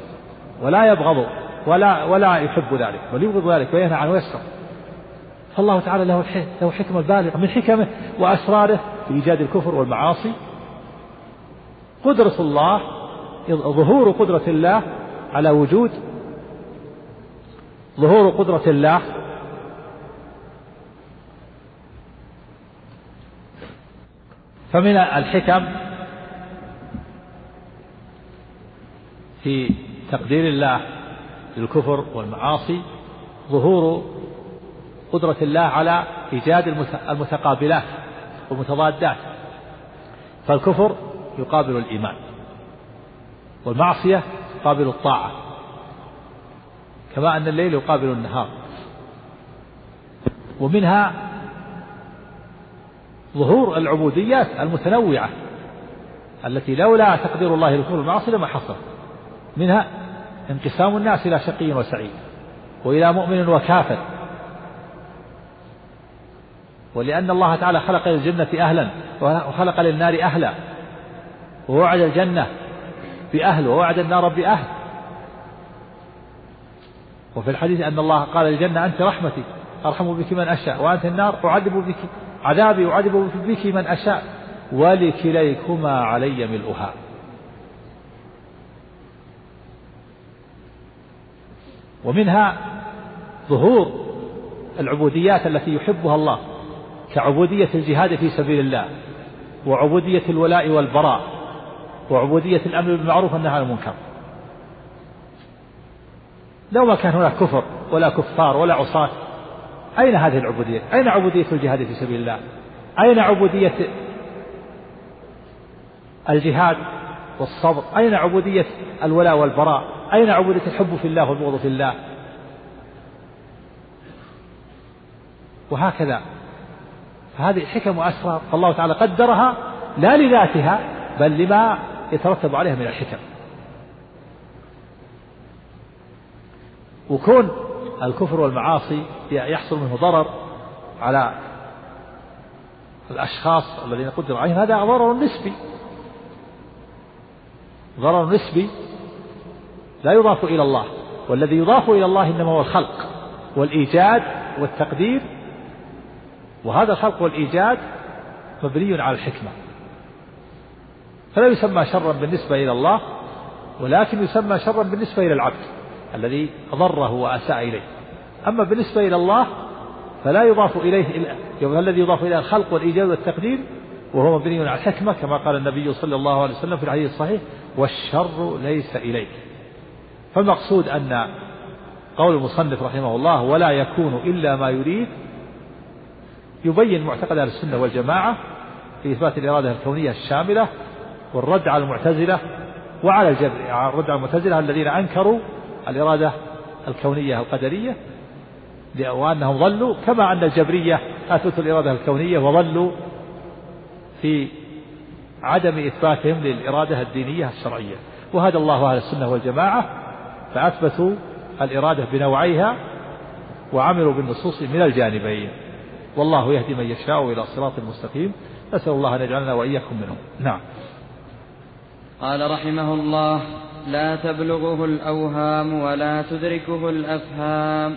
S1: ولا يبغض ولا ولا يحب ذلك بل يبغض ذلك وينهى عنه ويسره فالله تعالى له له حكمة بالغة من حكمه وأسراره في إيجاد الكفر والمعاصي قدرة الله ظهور قدرة الله على وجود ظهور قدرة الله فمن الحكم في تقدير الله للكفر والمعاصي ظهور قدرة الله على إيجاد المتقابلات والمتضادات فالكفر يقابل الإيمان والمعصية تقابل الطاعة كما أن الليل يقابل النهار ومنها ظهور العبوديات المتنوعة التي لولا تقدير الله الكفر والمعصية لما حصل منها انقسام الناس إلى شقي وسعيد وإلى مؤمن وكافر ولأن الله تعالى خلق للجنة أهلا وخلق للنار أهلا ووعد الجنة بأهل ووعد النار بأهل وفي الحديث أن الله قال للجنة أنت رحمتي أرحم بك من أشاء وأنت النار أعذب بك عذابي أعذب بك من أشاء ولكليكما علي ملؤها ومنها ظهور العبوديات التي يحبها الله كعبودية الجهاد في سبيل الله وعبودية الولاء والبراء وعبودية الأمر بالمعروف والنهي عن المنكر لو ما كان هناك كفر ولا كفار ولا عصاة أين هذه العبودية أين عبودية الجهاد في سبيل الله أين عبودية الجهاد والصبر أين عبودية الولاء والبراء أين عبودية الحب في الله والبغض في الله وهكذا فهذه حكم وأسرار فالله تعالى قدرها لا لذاتها بل لما يترتب عليها من الحكم وكون الكفر والمعاصي يحصل منه ضرر على الأشخاص الذين قدر عليهم هذا ضرر نسبي ضرر نسبي لا يضاف إلى الله والذي يضاف إلى الله إنما هو الخلق والإيجاد والتقدير وهذا الخلق والإيجاد مبني على الحكمة فلا يسمى شرا بالنسبة إلى الله ولكن يسمى شرا بالنسبة إلى العبد الذي أضره وأساء إليه أما بالنسبة إلى الله فلا يضاف إليه إلا الذي يضاف إلى الخلق والإيجاد والتقدير وهو مبني على الحكمة كما قال النبي صلى الله عليه وسلم في الحديث الصحيح والشر ليس إليك فالمقصود أن قول المصنف رحمه الله ولا يكون إلا ما يريد يبين معتقد أهل السنة والجماعة في إثبات الإرادة الكونية الشاملة والرد على المعتزلة وعلى الجبر الرد على المعتزلة الذين أنكروا الإرادة الكونية القدرية وأنهم ضلوا كما أن الجبرية أثبتوا الإرادة الكونية وظلوا في عدم إثباتهم للإرادة الدينية الشرعية وهذا الله أهل السنة والجماعة فأثبتوا الإرادة بنوعيها وعملوا بالنصوص من الجانبين والله يهدي من يشاء إلى صراط مستقيم نسأل الله أن يجعلنا وإياكم منهم نعم
S2: قال رحمه الله لا تبلغه الأوهام ولا تدركه الأفهام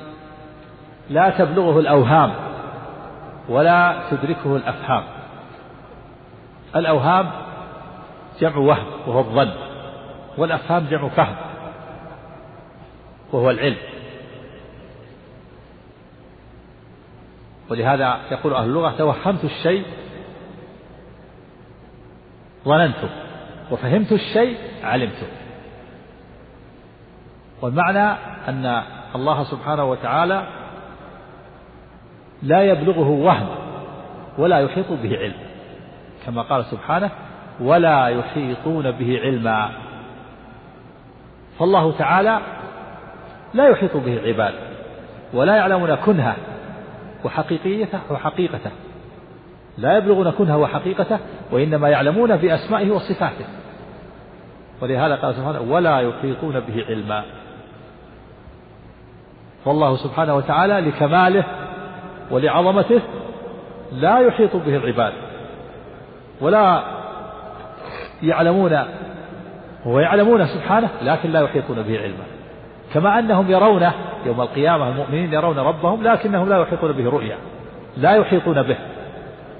S1: لا تبلغه الأوهام ولا تدركه الأفهام الأوهام جمع وهم وهو الظن والأفهام جمع فهم وهو العلم ولهذا يقول أهل اللغة توهمت الشيء ظننته وفهمت الشيء علمته والمعنى أن الله سبحانه وتعالى لا يبلغه وهم ولا يحيط به علم كما قال سبحانه ولا يحيطون به علما فالله تعالى لا يحيط به العباد ولا يعلمون كنها وحقيقيته وحقيقته لا يبلغون كنها وحقيقته وإنما يعلمون بأسمائه وصفاته ولهذا قال سبحانه ولا يحيطون به علما فالله سبحانه وتعالى لكماله ولعظمته لا يحيط به العباد ولا يعلمون ويعلمون سبحانه لكن لا يحيطون به علما كما أنهم يرونه يوم القيامة المؤمنين يرون ربهم لكنهم لا يحيطون به رؤيا لا يحيطون به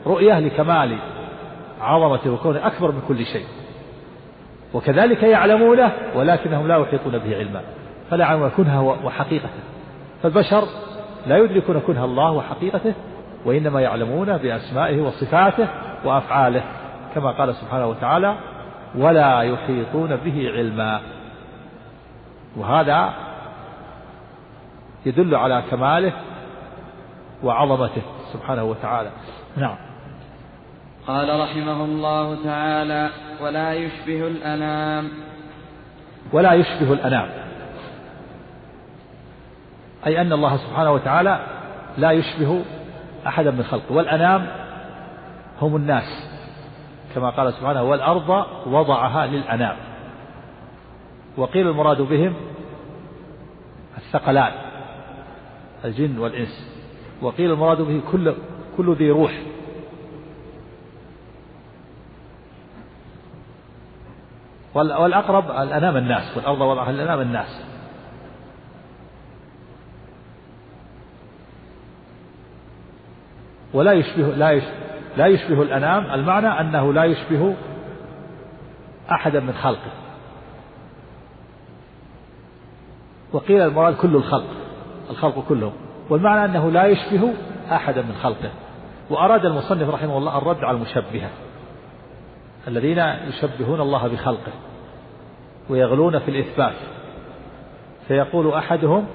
S1: رؤيا لكمال عظمته وكونه أكبر من كل شيء وكذلك يعلمونه ولكنهم لا يحيطون به علما فلا يعلمون كنها وحقيقته فالبشر لا يدركون كنه الله وحقيقته وإنما يعلمون بأسمائه وصفاته وأفعاله كما قال سبحانه وتعالى ولا يحيطون به علما وهذا يدل على كماله وعظمته سبحانه وتعالى نعم
S2: قال رحمه الله تعالى ولا يشبه الأنام
S1: ولا يشبه الأنام أي أن الله سبحانه وتعالى لا يشبه أحدا من خلقه والأنام هم الناس كما قال سبحانه والأرض وضعها للأنام وقيل المراد بهم الثقلان الجن والإنس وقيل المراد به كل كل ذي روح والأقرب الأنام الناس والأرض وضعها الأنام الناس ولا يشبه لا يشبه لا يشبه الأنام المعنى أنه لا يشبه أحدا من خلقه وقيل المراد كل الخلق الخلق كله والمعنى أنه لا يشبه أحدا من خلقه وأراد المصنف رحمه الله الرد على المشبهة الذين يشبهون الله بخلقه ويغلون في الإثبات فيقول أحدهم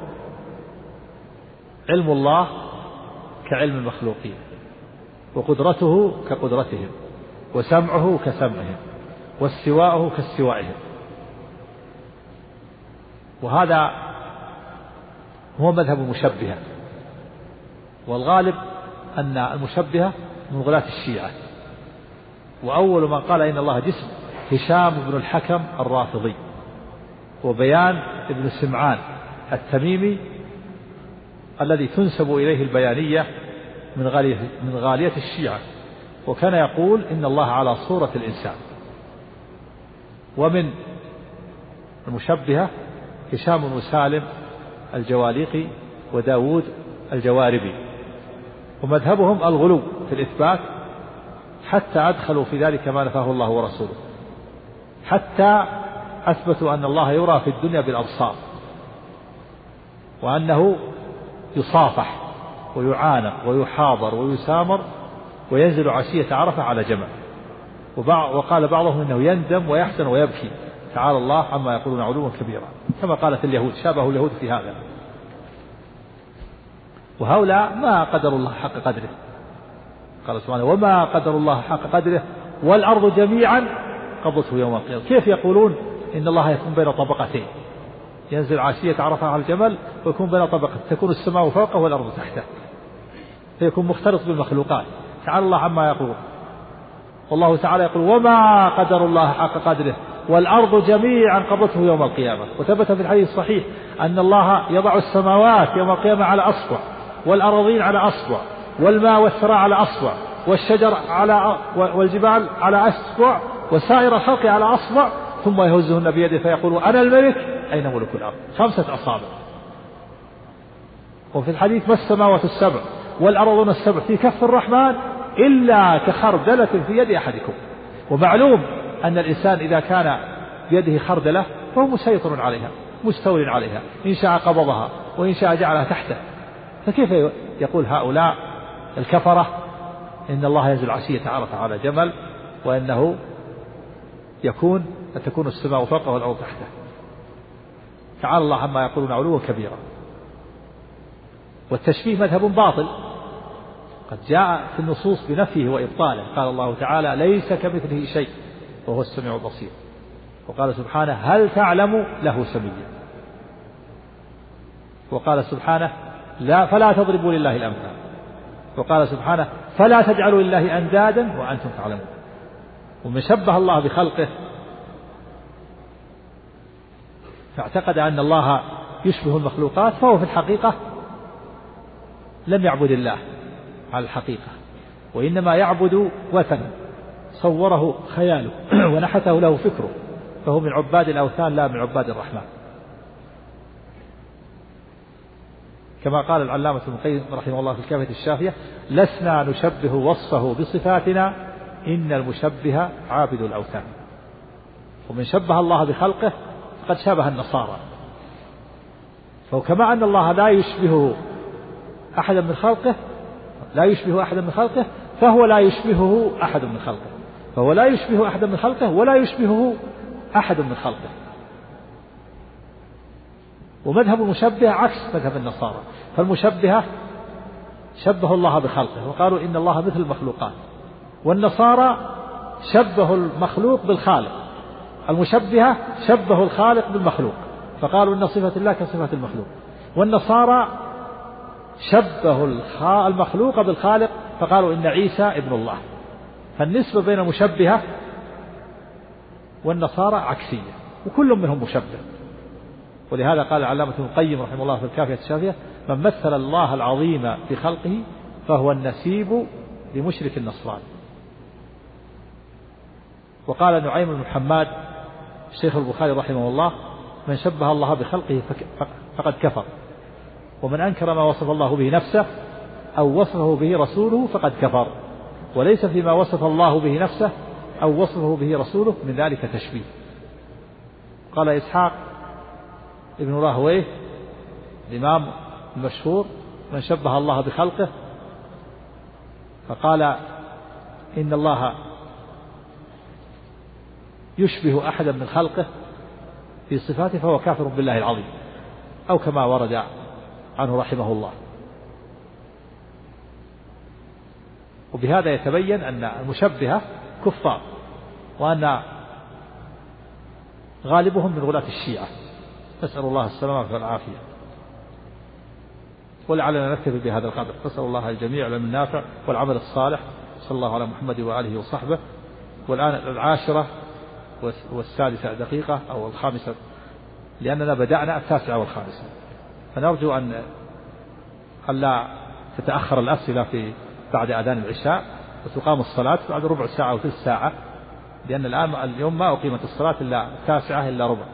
S1: علم الله كعلم المخلوقين وقدرته كقدرتهم وسمعه كسمعهم واستواءه كاستوائهم وهذا هو مذهب المشبهة والغالب أن المشبهة من غلاة الشيعة وأول من قال إن الله جسم هشام بن الحكم الرافضي وبيان ابن سمعان التميمي الذي تنسب إليه البيانية من غالية, من غالية الشيعة وكان يقول إن الله على صورة الإنسان ومن المشبهة هشام بن سالم الجواليقي وداود الجواربي ومذهبهم الغلو في الإثبات حتى أدخلوا في ذلك ما نفاه الله ورسوله حتى أثبتوا أن الله يرى في الدنيا بالأبصار وأنه يصافح ويعانق ويحاضر ويسامر وينزل عشية عرفة على جمع وقال بعضهم أنه يندم ويحزن ويبكي تعالى الله عما يقولون علوا كبيرا كما قالت اليهود شابه اليهود في هذا وهؤلاء ما قدروا الله حق قدره قال سبحانه وما قدر الله حق قدره والأرض جميعا قبضته يوم القيامة كيف يقولون إن الله يكون بين طبقتين ينزل عشية عرفة على الجمل ويكون بين طبقة تكون السماء فوقه والأرض تحته فيكون مختلط بالمخلوقات تعالى الله عما يقول والله تعالى يقول وما قدر الله حق قدره والأرض جميعا قبضته يوم القيامة وثبت في الحديث الصحيح أن الله يضع السماوات يوم القيامة على أصبع والأراضين على أصبع والماء والثرى على أصبع والشجر على والجبال على أصبع وسائر الخلق على أصبع ثم يهزهن بيده فيقول أنا الملك أين ملك الأرض خمسة أصابع وفي الحديث ما السماوات السبع والأرضون السبع في كف الرحمن إلا كخردلة في يد أحدكم ومعلوم أن الإنسان إذا كان بيده خردلة فهو مسيطر عليها مستول عليها إن شاء قبضها وإن شاء جعلها تحته فكيف يقول هؤلاء الكفرة إن الله ينزل عشية عرفة على جمل وأنه يكون أن تكون السماء فوقه والأرض تحته تعالى الله عما يقولون علوا كبيرا والتشبيه مذهب باطل قد جاء في النصوص بنفيه وإبطاله قال الله تعالى ليس كمثله شيء وهو السميع البصير وقال سبحانه هل تعلم له سميا وقال سبحانه لا فلا تضربوا لله الأمثال وقال سبحانه فلا تجعلوا لله أندادا وأنتم تعلمون ومن شبه الله بخلقه فاعتقد أن الله يشبه المخلوقات فهو في الحقيقة لم يعبد الله على الحقيقة وإنما يعبد وثنا صوره خياله ونحته له فكره فهو من عباد الأوثان لا من عباد الرحمن كما قال العلامة ابن القيم رحمه الله في الكافية الشافية لسنا نشبه وصفه بصفاتنا إن المشبه عابد الأوثان ومن شبه الله بخلقه قد شابه النصارى فكما أن الله لا يشبهه أحدا من خلقه لا يشبه أحدا من خلقه فهو لا يشبهه أحد من خلقه فهو لا يشبه أحدا من خلقه ولا يشبهه أحد من خلقه ومذهب المشبه عكس مذهب النصارى فالمشبهة شبهوا الله بخلقه وقالوا إن الله مثل المخلوقات والنصارى شبهوا المخلوق بالخالق المشبهة شبهوا الخالق بالمخلوق فقالوا إن صفة الله كصفة المخلوق والنصارى شبهوا المخلوق بالخالق فقالوا إن عيسى ابن الله فالنسبة بين مشبهة والنصارى عكسية وكل منهم مشبه ولهذا قال علامة ابن القيم رحمه الله في الكافية الشافية من مثل الله العظيم في خلقه فهو النسيب لمشرك النصران وقال نعيم بن حماد شيخ البخاري رحمه الله من شبه الله بخلقه فقد كفر ومن أنكر ما وصف الله به نفسه أو وصفه به رسوله فقد كفر وليس فيما وصف الله به نفسه أو وصفه به رسوله من ذلك تشبيه قال إسحاق ابن راهويه الإمام المشهور من شبه الله بخلقه فقال إن الله يشبه أحدا من خلقه في صفاته فهو كافر بالله العظيم أو كما ورد عنه رحمه الله وبهذا يتبين أن المشبهة كفار وأن غالبهم من غلاة الشيعة نسأل الله السلامة والعافية ولعلنا نكتفي بهذا القدر نسأل الله الجميع العلم النافع والعمل الصالح صلى الله على محمد وآله وصحبه والآن العاشرة والسادسة دقيقة أو الخامسة لأننا بدأنا التاسعة والخامسة فنرجو أن ألا تتأخر الأسئلة في بعد أذان العشاء وتقام الصلاة بعد ربع ساعة أو ثلث ساعة لأن الآن اليوم ما أقيمت الصلاة إلا تاسعة إلا ربع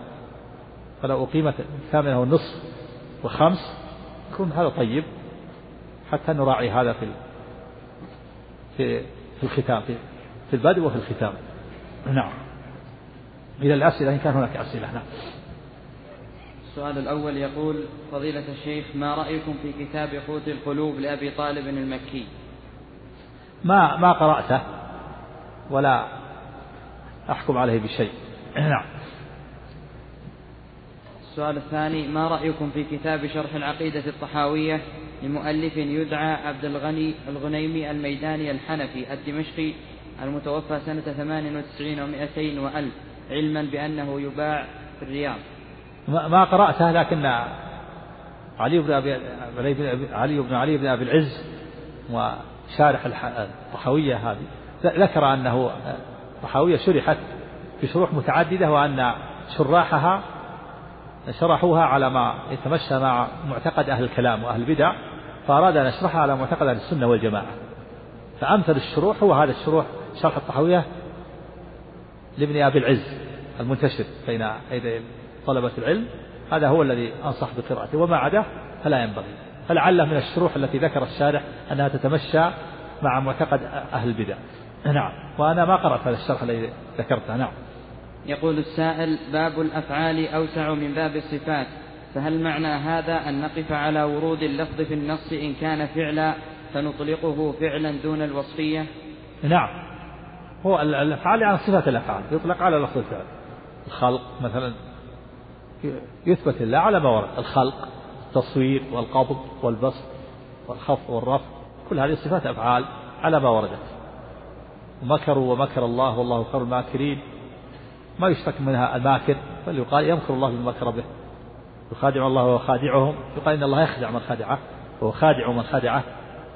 S1: فلو أقيمت الثامنة والنصف وخمس يكون هذا طيب حتى نراعي هذا في في في الختام في, في البدء وفي الختام نعم إلى الأسئلة إن كان هناك أسئلة نعم
S2: السؤال الأول يقول فضيلة الشيخ ما رأيكم في كتاب قوت القلوب لأبي طالب المكي
S1: ما ما قرأته ولا أحكم عليه بشيء نعم
S2: السؤال الثاني ما رأيكم في كتاب شرح العقيدة الطحاوية لمؤلف يدعى عبد الغني الغنيمي الميداني الحنفي الدمشقي المتوفى سنة 98 و200 وألف علما بأنه يباع في الرياض
S1: ما قرأته لكن علي بن أبي علي بن علي بن أبي العز و شارح الطحاوية هذه ذكر أنه الطحاوية شرحت بشروح متعددة وأن شراحها شرحوها على ما يتمشى مع معتقد أهل الكلام وأهل البدع فأراد أن يشرحها على معتقد أهل السنة والجماعة فأمثل الشروح هو هذا الشروح شرح الطحاوية لابن أبي العز المنتشر بين أيدي طلبة العلم هذا هو الذي أنصح بقراءته وما عداه فلا ينبغي فلعله من الشروح التي ذكر الشارح أنها تتمشى مع معتقد أهل البدع نعم وأنا ما قرأت هذا الشرح الذي ذكرته نعم
S2: يقول السائل باب الأفعال أوسع من باب الصفات فهل معنى هذا أن نقف على ورود اللفظ في النص إن كان فعلا فنطلقه فعلا دون الوصفية
S1: نعم هو الأفعال عن يعني صفات الأفعال يطلق على لفظ الفعل الخلق مثلا يثبت الله على ما ورد الخلق التصوير والقبض والبسط والخفض والرفع كل هذه صفات أفعال على ما وردت ومكروا ومكر الله والله خير الماكرين ما يشتك منها الماكر بل يقال يمكر الله بالمكر به يخادع الله خادعهم يقال إن الله يخدع من خدعه وهو خادع من خدعه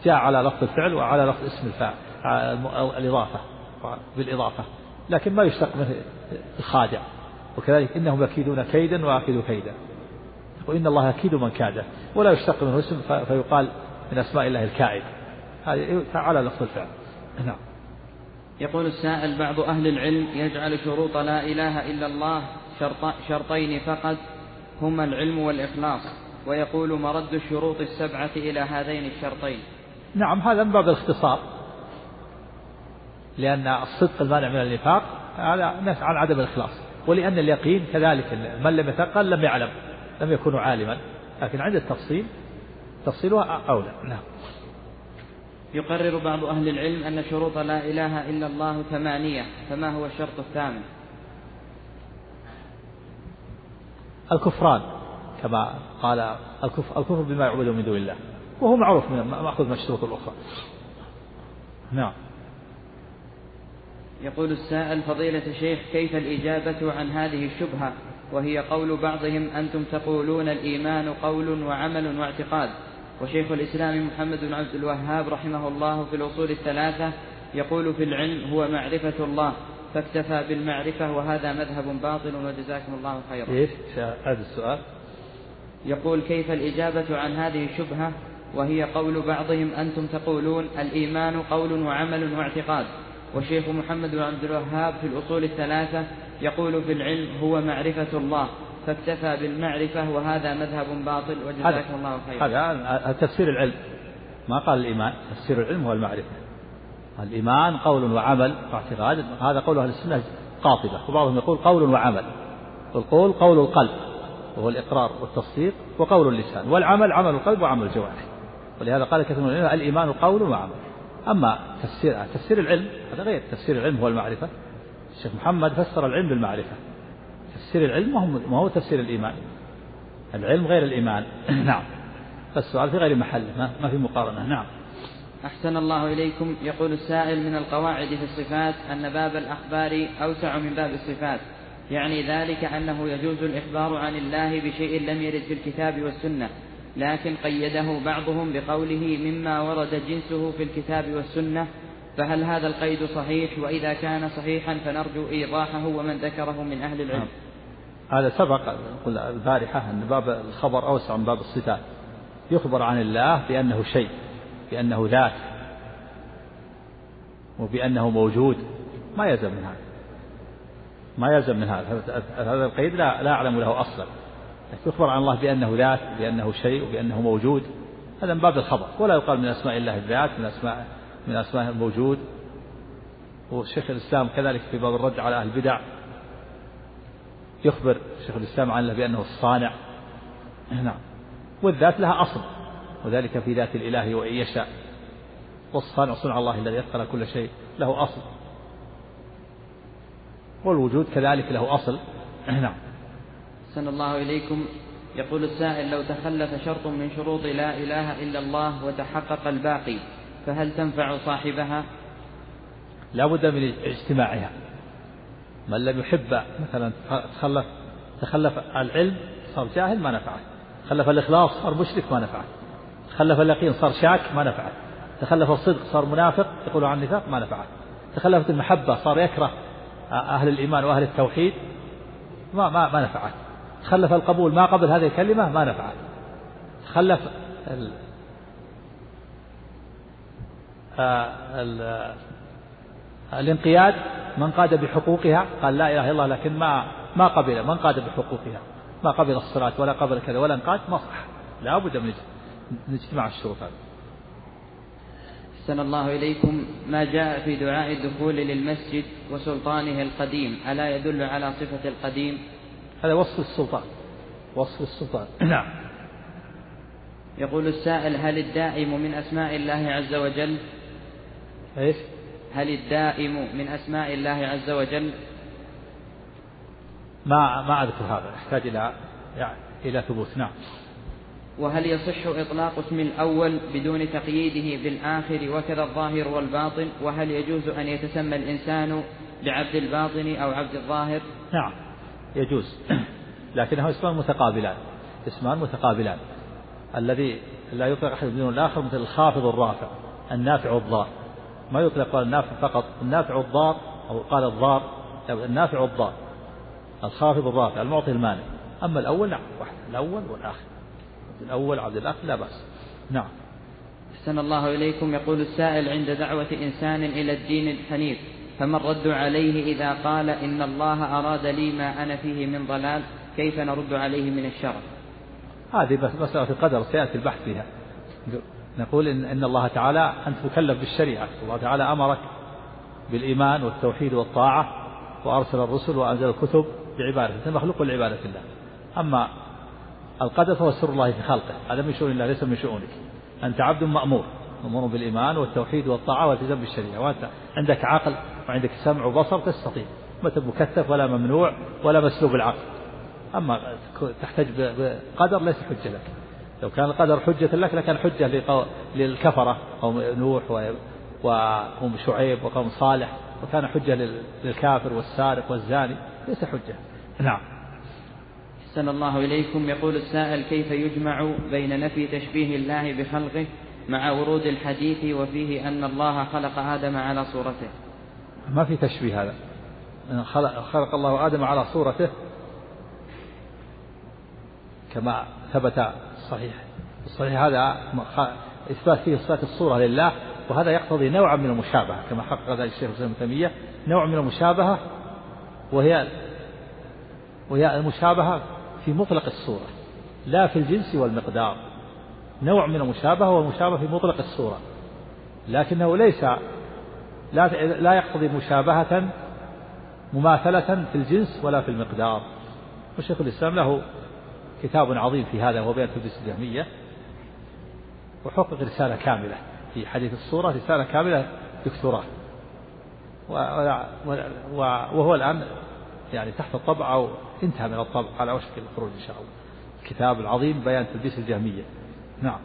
S1: جاء على لفظ الفعل وعلى لفظ اسم الفاعل آه، الإضافة بالإضافة لكن ما يشتق منه الخادع وكذلك إنهم يكيدون كيدا وأكيد كيدا وإن الله يكيد من كاده ولا يشتق منه اسم فيقال من أسماء الله الكائد هذه على لفظ الفعل نعم
S2: يقول السائل بعض أهل العلم يجعل شروط لا إله إلا الله شرط شرطين فقط هما العلم والإخلاص ويقول مرد الشروط السبعة إلى هذين الشرطين
S1: نعم هذا من باب الاختصار لأن الصدق المانع من النفاق على عن عدم الإخلاص ولأن اليقين كذلك من لم يتقن لم يعلم لم يكونوا عالما لكن عند التفصيل تفصيلها أولى نعم
S2: يقرر بعض أهل العلم أن شروط لا إله إلا الله ثمانية فما هو الشرط الثامن
S1: الكفران كما قال الكفر, الكفر بما يعبد من دون الله وهو معروف من مأخوذ من الشروط الأخرى نعم
S2: يقول السائل فضيلة الشيخ كيف الإجابة عن هذه الشبهة وهي قول بعضهم أنتم تقولون الإيمان قول وعمل واعتقاد وشيخ الإسلام محمد بن عبد الوهاب رحمه الله في الأصول الثلاثة يقول في العلم هو معرفة الله فاكتفى بالمعرفة وهذا مذهب باطل وجزاكم الله خيرا
S1: كيف هذا السؤال
S2: يقول كيف الإجابة عن هذه الشبهة وهي قول بعضهم أنتم تقولون الإيمان قول وعمل واعتقاد والشيخ محمد بن عبد الوهاب في الأصول الثلاثة يقول في العلم هو معرفة الله فاكتفى بالمعرفة وهذا مذهب باطل وجزاكم الله خيرا هذا آه، آه،
S1: تفسير العلم ما قال الإيمان تفسير العلم هو المعرفة الإيمان قول وعمل واعتقاد هذا قول أهل السنة قاطبة وبعضهم يقول قول وعمل القول قول القلب وهو الإقرار والتصديق وقول اللسان والعمل عمل القلب وعمل الجوارح ولهذا قال كثير من العلماء الإيمان قول وعمل أما تفسير تفسير العلم هذا غير تفسير العلم هو المعرفة الشيخ محمد فسر العلم بالمعرفة تفسير العلم ما هو تفسير الإيمان العلم غير الإيمان نعم فالسؤال في غير محله ما في مقارنة نعم
S2: أحسن الله إليكم يقول السائل من القواعد في الصفات أن باب الأخبار أوسع من باب الصفات يعني ذلك أنه يجوز الإخبار عن الله بشيء لم يرد في الكتاب والسنة لكن قيده بعضهم بقوله مما ورد جنسه في الكتاب والسنة فهل هذا القيد صحيح وإذا كان صحيحا فنرجو إيضاحه ومن ذكره من أهل العلم
S1: نعم. هذا سبق قلنا البارحة أن باب الخبر أوسع من باب الصفات يخبر عن الله بأنه شيء بأنه ذات وبأنه موجود ما يلزم من هذا ما يلزم من هذا هذا القيد لا, لا أعلم له أصلا يخبر عن الله بأنه ذات بأنه شيء وبأنه موجود هذا من باب الخبر ولا يقال من أسماء الله الذات من أسماء من أسماء الموجود وشيخ الإسلام كذلك في باب الرد على أهل البدع يخبر شيخ الإسلام عنه بأنه الصانع نعم والذات لها أصل وذلك في ذات الإله وإن يشاء والصانع صنع الله الذي أثقل كل شيء له أصل والوجود كذلك له أصل نعم
S2: أحسن الله إليكم يقول السائل لو تخلف شرط من شروط لا إله إلا الله وتحقق الباقي فهل تنفع صاحبها
S1: لا بد من اجتماعها من لم يحب مثلا تخلف تخلف العلم صار جاهل ما نفعه تخلف الإخلاص صار مشرك ما نفعه تخلف اليقين صار شاك ما نفعه تخلف الصدق صار منافق يقول عن النفاق ما نفعه تخلفت المحبة صار يكره آه، أهل الإيمان وأهل التوحيد ما ما ما نفعت تخلف القبول ما قبل هذه الكلمة ما نفعت تخلف ال... آه، ال... آه، الانقياد من قاد بحقوقها قال لا إله إلا الله لكن ما ما قبل من قاد بحقوقها ما قبل الصلاة ولا قبل كذا ولا انقاد ما صح لا بد من اجتماع الشروط هذه
S2: أحسن الله إليكم ما جاء في دعاء الدخول للمسجد وسلطانه القديم ألا يدل على صفة القديم
S1: هذا وصف السلطان وصف السلطان نعم
S2: يقول السائل هل الدائم من أسماء الله عز وجل
S1: إيش
S2: هل الدائم من أسماء الله عز وجل
S1: ما ما أذكر هذا يحتاج إلى يعني إلى ثبوت نعم
S2: وهل يصح إطلاق اسم الأول بدون تقييده بالآخر وكذا الظاهر والباطن وهل يجوز أن يتسمى الإنسان بعبد الباطن أو عبد الظاهر
S1: نعم يجوز لكنه اسمان متقابلان اسمان متقابلان الذي لا يطلق أحد دون الآخر مثل الخافض الرافع النافع الضار ما يطلق قال النافع فقط النافع الضار أو قال الضار النافع الضار الخافض الرافع المعطي المانع أما الأول نعم واحد الأول والآخر الأول عبد الأخ لا بأس نعم
S2: أحسن الله إليكم يقول السائل عند دعوة إنسان إلى الدين الحنيف فما الرد عليه إذا قال إن الله أراد لي ما أنا فيه من ضلال كيف نرد عليه من الشر
S1: هذه بس مسألة القدر سيأتي البحث فيها نقول إن, إن الله تعالى أنت مكلف بالشريعة الله تعالى أمرك بالإيمان والتوحيد والطاعة وأرسل الرسل وأنزل الكتب بعبادة أنت مخلوق لعبادة الله أما القدر فهو سر الله في خلقه هذا من شؤون الله ليس من شؤونك أنت عبد مأمور مأمور بالإيمان والتوحيد والطاعة والالتزام بالشريعة وأنت عندك عقل وعندك سمع وبصر تستطيع ما مكثف ولا ممنوع ولا مسلوب العقل أما تحتاج بقدر ليس حجة لك لو كان القدر حجة لك لكان حجة للكفرة قوم نوح وقوم شعيب وقوم صالح وكان حجة للكافر والسارق والزاني ليس حجة نعم أحسن
S2: الله إليكم يقول السائل كيف يجمع بين نفي تشبيه الله بخلقه مع ورود الحديث وفيه أن الله خلق آدم على صورته
S1: ما في تشبيه هذا خلق, الله آدم على صورته كما ثبت صحيح الصحيح هذا إثبات فيه صفات الصورة لله وهذا يقتضي نوعا من المشابهة كما حقق ذلك الشيخ ابن تيمية نوع من المشابهة وهي وهي المشابهة في مطلق الصورة لا في الجنس والمقدار نوع من المشابهة والمشابهة في مطلق الصورة لكنه ليس لا لا يقتضي مشابهة مماثلة في الجنس ولا في المقدار وشيخ الإسلام له كتاب عظيم في هذا وهو بيان تدريس الجهمية وحقق رسالة كاملة في حديث الصورة رسالة كاملة دكتوراه وهو الآن يعني تحت الطبع أو انتهى من الطبع على وشك الخروج إن شاء الله الكتاب العظيم بيان تلبيس الجهمية نعم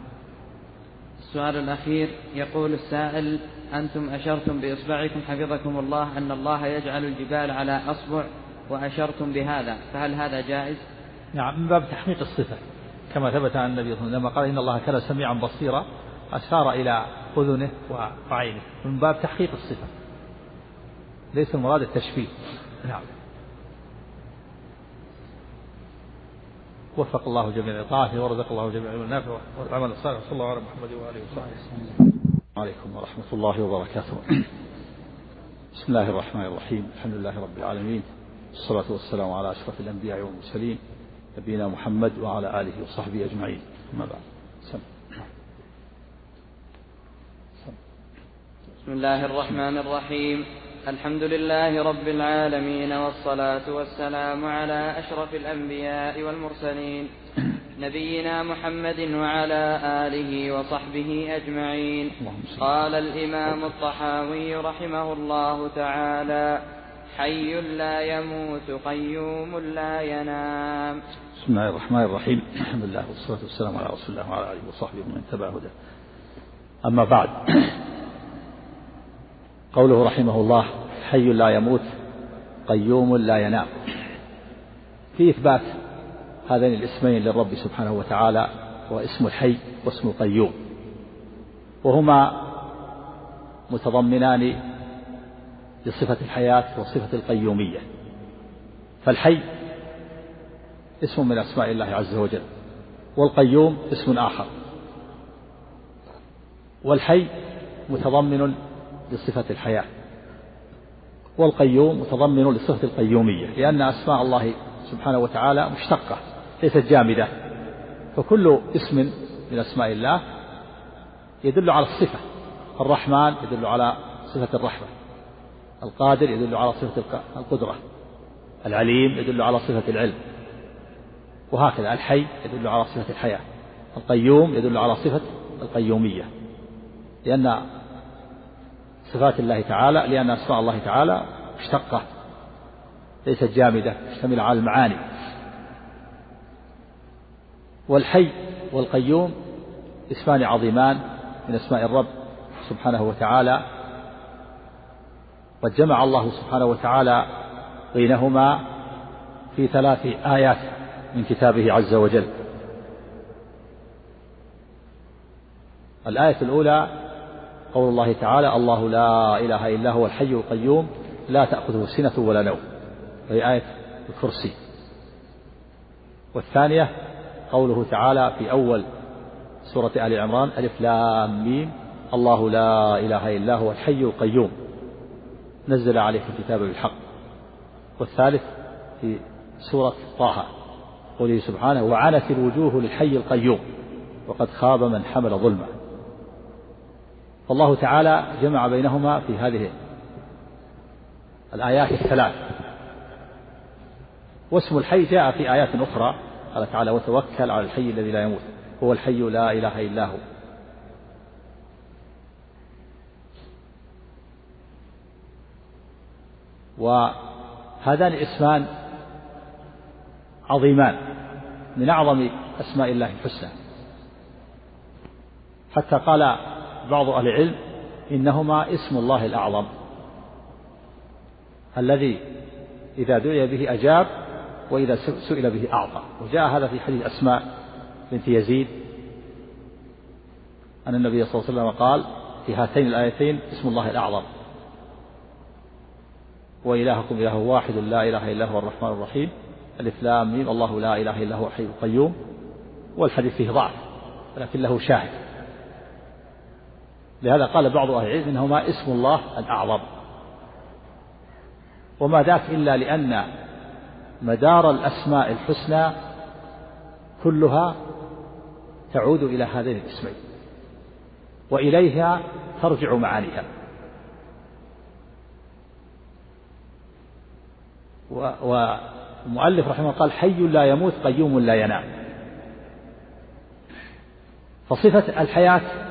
S2: السؤال الأخير يقول السائل أنتم أشرتم بإصبعكم حفظكم الله أن الله يجعل الجبال على أصبع وأشرتم بهذا فهل هذا جائز؟
S1: نعم من باب تحقيق الصفة كما ثبت عن النبي صلى الله عليه وسلم لما قال إن الله كان سميعا بصيرا أشار إلى أذنه وعينه من باب تحقيق الصفة ليس المراد التشبيه نعم وفق الله جميع طاعته ورزق الله جميع النافع والعمل الصالح صلى الله على محمد واله وصحبه وسلم. عليكم ورحمه الله وبركاته. بسم الله الرحمن الرحيم، الحمد لله رب العالمين والصلاه والسلام على اشرف الانبياء والمرسلين نبينا محمد وعلى اله وصحبه اجمعين. اما بعد.
S2: سم. بسم الله الرحمن الرحيم. الحمد لله رب العالمين والصلاة والسلام على أشرف الأنبياء والمرسلين نبينا محمد وعلى آله وصحبه أجمعين قال الإمام الطحاوي رحمه الله تعالى حي لا يموت قيوم لا ينام
S1: بسم الله الرحمن الرحيم الحمد لله والصلاة والسلام على رسول الله وعلى آله وصحبه ومن تبع هدى أما بعد قوله رحمه الله حي لا يموت قيوم لا ينام في إثبات هذين الاسمين للرب سبحانه وتعالى هو اسم الحي واسم القيوم وهما متضمنان لصفة الحياة وصفة القيومية فالحي اسم من أسماء الله عز وجل والقيوم اسم آخر والحي متضمن لصفة الحياة والقيوم متضمن لصفة القيومية لأن أسماء الله سبحانه وتعالى مشتقة ليست جامدة فكل اسم من أسماء الله يدل على الصفة الرحمن يدل على صفة الرحمة القادر يدل على صفة القدرة العليم يدل على صفة العلم وهكذا الحي يدل على صفة الحياة القيوم يدل على صفة القيومية لأن صفات الله تعالى لأن أسماء الله تعالى مشتقة ليست جامدة تشتمل على المعاني والحي والقيوم اسمان عظيمان من أسماء الرب سبحانه وتعالى قد جمع الله سبحانه وتعالى بينهما في ثلاث آيات من كتابه عز وجل الآية الأولى قول الله تعالى الله لا إله إلا هو الحي القيوم لا تأخذه سنة ولا نوم وهي آية الكرسي والثانية قوله تعالى في أول سورة آل عمران ألف لام ميم الله لا إله إلا هو الحي القيوم نزل عليه الكتاب بالحق والثالث في سورة طه قوله سبحانه وعنت الوجوه للحي القيوم وقد خاب من حمل ظلمه فالله تعالى جمع بينهما في هذه الآيات الثلاث واسم الحي جاء في آيات أخرى قال تعالى وتوكل على الحي الذي لا يموت هو الحي لا إله إلا هو وهذان اسمان عظيمان من أعظم أسماء الله الحسنى حتى قال بعض أهل العلم إنهما اسم الله الأعظم الذي إذا دعي به أجاب وإذا سئل به أعطى وجاء هذا في حديث أسماء بنت يزيد أن النبي صلى الله عليه وسلم قال في هاتين الآيتين اسم الله الأعظم وإلهكم إله واحد لا إله إلا هو الرحمن الرحيم الف الله لا إله إلا هو الحي القيوم والحديث فيه ضعف لكن له شاهد لهذا قال بعض أهل العلم إنهما اسم الله الأعظم وما ذاك إلا لأن مدار الأسماء الحسنى كلها تعود إلى هذين الاسمين وإليها ترجع معانيها والمؤلف رحمه الله قال حي لا يموت قيوم لا ينام فصفة الحياة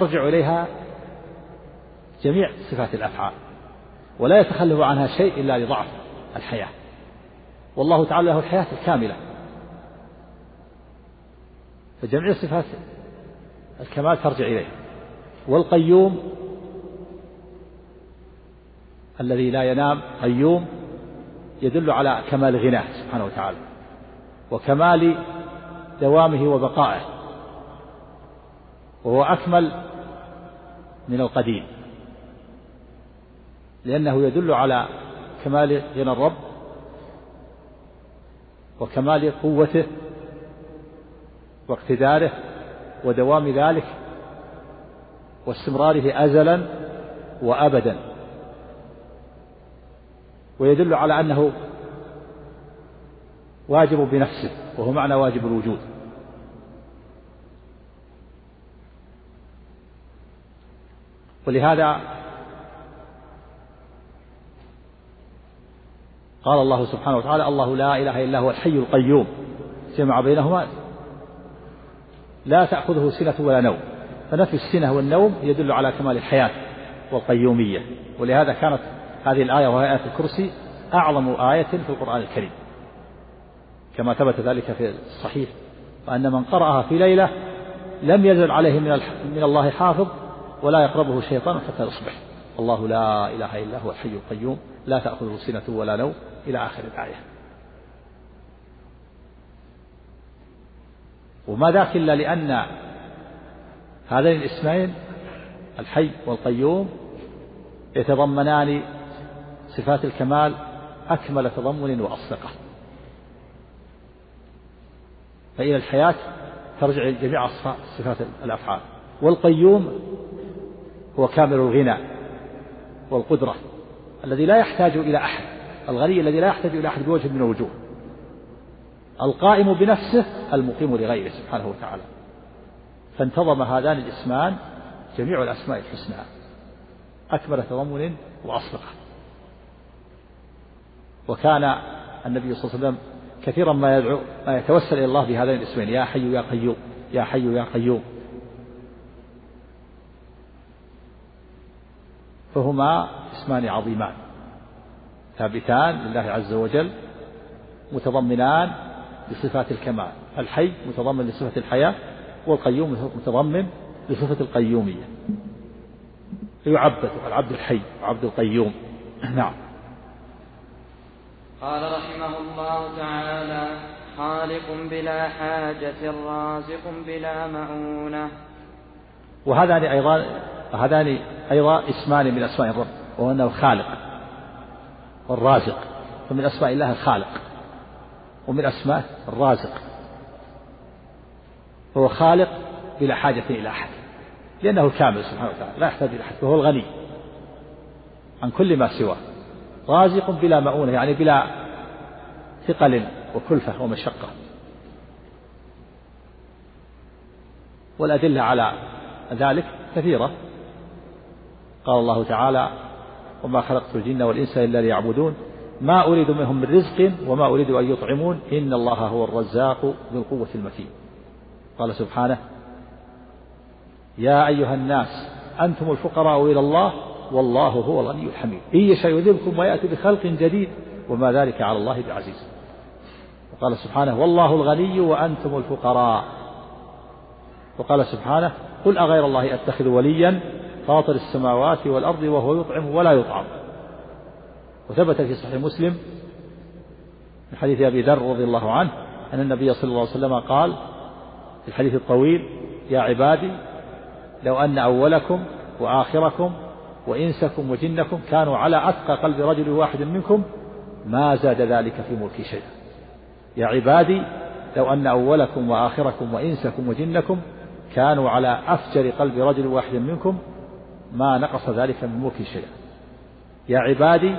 S1: ترجع إليها جميع صفات الأفعال ولا يتخلف عنها شيء إلا لضعف الحياة والله تعالى له الحياة الكاملة فجميع صفات الكمال ترجع إليه والقيوم الذي لا ينام قيوم يدل على كمال غناه سبحانه وتعالى وكمال دوامه وبقائه وهو أكمل من القديم لأنه يدل على كمال غنى الرب وكمال قوته واقتداره ودوام ذلك واستمراره أزلا وأبدا ويدل على أنه واجب بنفسه وهو معنى واجب الوجود ولهذا قال الله سبحانه وتعالى الله لا إله إلا هو الحي القيوم جمع بينهما لا تأخذه سنة ولا نوم فنفي السنة والنوم يدل على كمال الحياة والقيومية ولهذا كانت هذه الآية وهي آية الكرسي أعظم آية في القرآن الكريم كما ثبت ذلك في الصحيح وأن من قرأها في ليلة لم يزل عليه من, من الله حافظ ولا يقربه شيطان حتى يصبح الله لا إله إلا هو الحي القيوم لا تأخذه سنة ولا نوم إلى آخر الآية وما ذاك إلا لأن هذين الاسمين الحي والقيوم يتضمنان صفات الكمال أكمل تضمن وأصدقه فإلى الحياة ترجع جميع صفات الأفعال والقيوم هو كامل الغنى والقدرة الذي لا يحتاج إلى أحد الغني الذي لا يحتاج إلى أحد بوجه من الوجوه القائم بنفسه المقيم لغيره سبحانه وتعالى فانتظم هذان الاسمان جميع الأسماء الحسنى أكمل تضمن وأصدقه وكان النبي صلى الله عليه وسلم كثيرا ما يدعو ما يتوسل إلى الله بهذين الاسمين يا حي يا قيوم يا حي يا قيوم فهما اسمان عظيمان ثابتان لله عز وجل متضمنان لصفات الكمال الحي متضمن لصفة الحياة والقيوم متضمن لصفة القيومية فيعبد العبد الحي وعبد القيوم نعم
S2: قال رحمه الله تعالى خالق بلا حاجة رازق بلا مؤونة
S1: وهذان أيضا هذان أيضا اسمان من أسماء الرب وهو أنه الخالق والرازق فمن أسماء الله الخالق ومن أسماء الرازق هو خالق بلا حاجة إلى أحد لأنه الكامل سبحانه وتعالى لا يحتاج إلى أحد وهو الغني عن كل ما سواه رازق بلا مؤونة يعني بلا ثقل وكلفة ومشقة والأدلة على ذلك كثيرة قال الله تعالى وما خلقت الجن والإنس إلا ليعبدون ما أريد منهم من رزق وما أريد أن يطعمون إن الله هو الرزاق ذو القوة المتين قال سبحانه يا أيها الناس أنتم الفقراء إلى الله والله هو الغني الحميد إن يشاء يذبكم ويأتي بخلق جديد وما ذلك على الله بعزيز وقال سبحانه والله الغني وأنتم الفقراء وقال سبحانه قل أغير الله أتخذ وليا فاطر السماوات والأرض وهو يطعم ولا يطعم وثبت في صحيح مسلم من حديث أبي ذر رضي الله عنه أن النبي صلى الله عليه وسلم قال في الحديث الطويل يا عبادي لو أن أولكم وآخركم وإنسكم وجنكم كانوا على أتقى قلب رجل واحد منكم ما زاد ذلك في ملكي شيئا يا عبادي لو أن أولكم وآخركم وإنسكم وجنكم كانوا على أفجر قلب رجل واحد منكم ما نقص ذلك من ملكي شيئا يا عبادي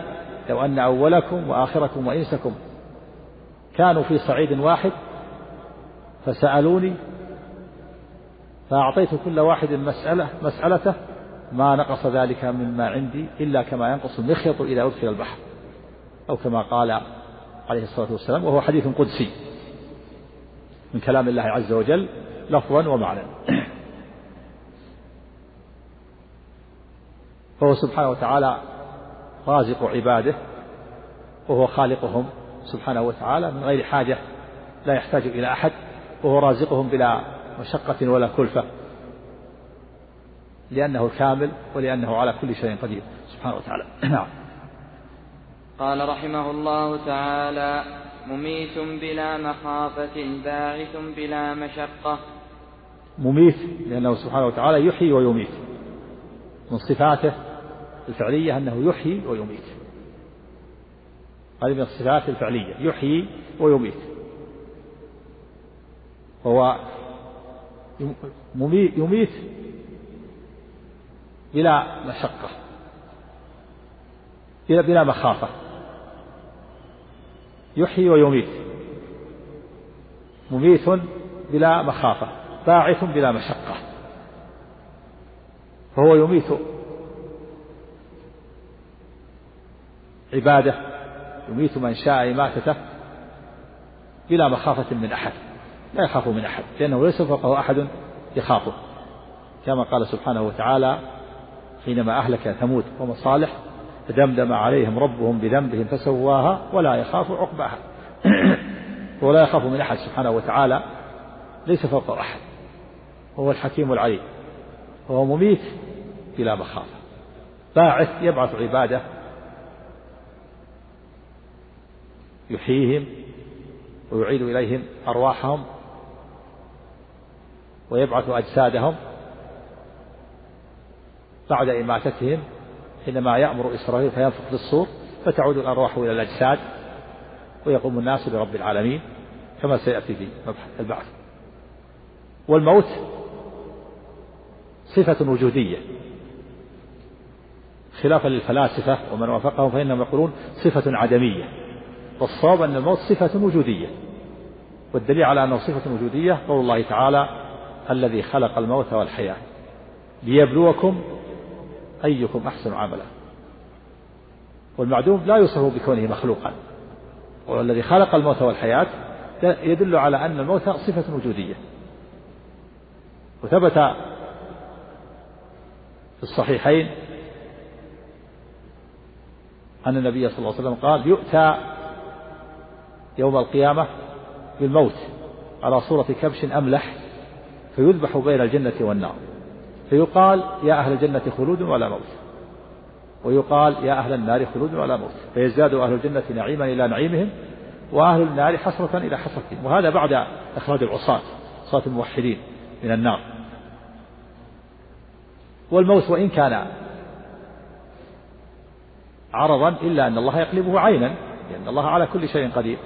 S1: لو أن أولكم وآخركم وإنسكم كانوا في صعيد واحد فسألوني فأعطيت كل واحد مسألة مسألته ما نقص ذلك مما عندي إلا كما ينقص المخيط إذا أدخل البحر أو كما قال عليه الصلاة والسلام وهو حديث قدسي من كلام الله عز وجل لفظا ومعنى فهو سبحانه وتعالى رازق عباده وهو خالقهم سبحانه وتعالى من غير حاجة لا يحتاج إلى أحد وهو رازقهم بلا مشقة ولا كلفة لأنه الكامل ولأنه على كل شيء قدير سبحانه وتعالى نعم
S2: قال رحمه الله تعالى مميت بلا مخافة باعث بلا مشقة
S1: مميت لأنه سبحانه وتعالى يحيي ويميت من صفاته الفعلية أنه يحيي ويميت هذه من الصفات الفعلية يحيي ويميت وهو يميت بلا مشقة بلا مخافة يحيي ويميت مميت بلا مخافة باعث بلا مشقة فهو يميت عباده يميت من شاء إماتته بلا مخافة من أحد لا يخاف من أحد لأنه ليس فوقه أحد يخافه كما قال سبحانه وتعالى حينما أهلك ثمود ومصالح فدمدم عليهم ربهم بذنبهم فسواها ولا يخاف عقباها ولا يخاف من أحد سبحانه وتعالى ليس فوقه أحد وهو الحكيم العليم وهو مميت بلا مخافة باعث يبعث عباده يحييهم ويعيد إليهم أرواحهم ويبعث أجسادهم بعد إماتتهم حينما يأمر إسرائيل فينفخ في الصور فتعود الأرواح إلى الأجساد ويقوم الناس برب العالمين كما سيأتي في البعث والموت صفة وجودية خلافا للفلاسفة ومن وافقهم فإنهم يقولون صفة عدمية والصواب أن الموت صفة وجودية والدليل على أنه صفة وجودية قول الله تعالى الذي خلق الموت والحياة ليبلوكم أيكم أحسن عملا والمعدوم لا يوصف بكونه مخلوقا والذي خلق الموت والحياة يدل على أن الموت صفة وجودية وثبت في الصحيحين أن النبي صلى الله عليه وسلم قال يؤتى يوم القيامة بالموت على صورة كبش أملح فيذبح بين الجنة والنار فيقال يا أهل الجنة خلود ولا موت ويقال يا أهل النار خلود ولا موت فيزداد أهل الجنة نعيما إلى نعيمهم وأهل النار حسرة إلى حسرتهم وهذا بعد إخراج العصاة عصاة الموحدين من النار والموت وإن كان عرضا إلا أن الله يقلبه عينا لأن الله على كل شيء قدير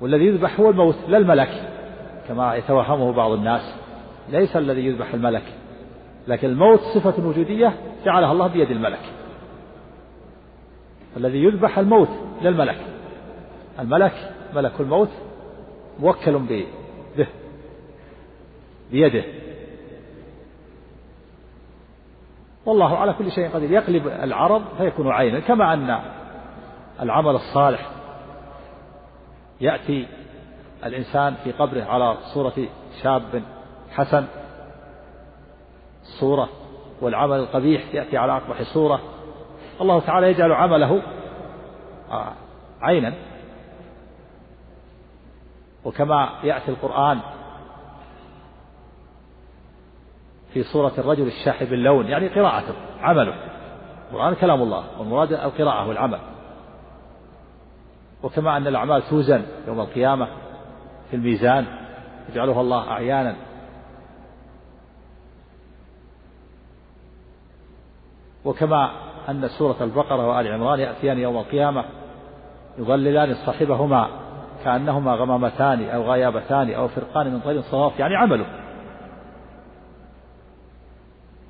S1: والذي يذبح هو الموت لا الملك كما يتوهمه بعض الناس ليس الذي يذبح الملك لكن الموت صفة وجودية جعلها الله بيد الملك الذي يذبح الموت لا الملك الملك ملك الموت موكل به بيده والله على كل شيء قدير يقلب العرض فيكون عينا كما أن العمل الصالح يأتي الإنسان في قبره على صورة شاب حسن صورة والعمل القبيح يأتي على أقبح صورة الله تعالى يجعل عمله آه، عينا وكما يأتي القرآن في صورة الرجل الشاحب اللون يعني قراءته عمله القرآن كلام الله والمراد القراءة والعمل وكما أن الأعمال توزن يوم القيامة في الميزان يجعلها الله أعيانا وكما أن سورة البقرة وآل عمران يأتيان يوم القيامة يظللان صاحبهما كأنهما غمامتان أو غيابتان أو فرقان من طريق صواف يعني عمله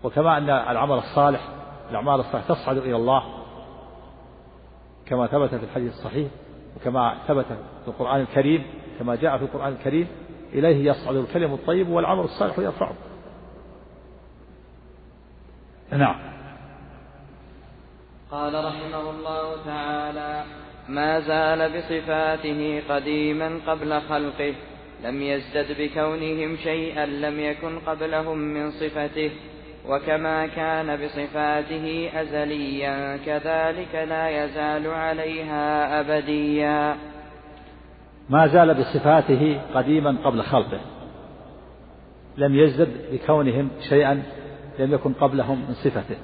S1: وكما أن العمل الصالح الأعمال الصالحة تصعد إلى الله كما ثبت في الحديث الصحيح وكما ثبت في القرآن الكريم كما جاء في القرآن الكريم إليه يصعد الكلم الطيب والعمل الصالح يرفعه نعم
S2: قال رحمه الله تعالى ما زال بصفاته قديما قبل خلقه لم يزدد بكونهم شيئا لم يكن قبلهم من صفته وكما كان بصفاته أزليا كذلك لا يزال عليها أبديا
S1: ما زال بصفاته قديما قبل خلقه لم يزدد بكونهم شيئا لم يكن قبلهم من صفته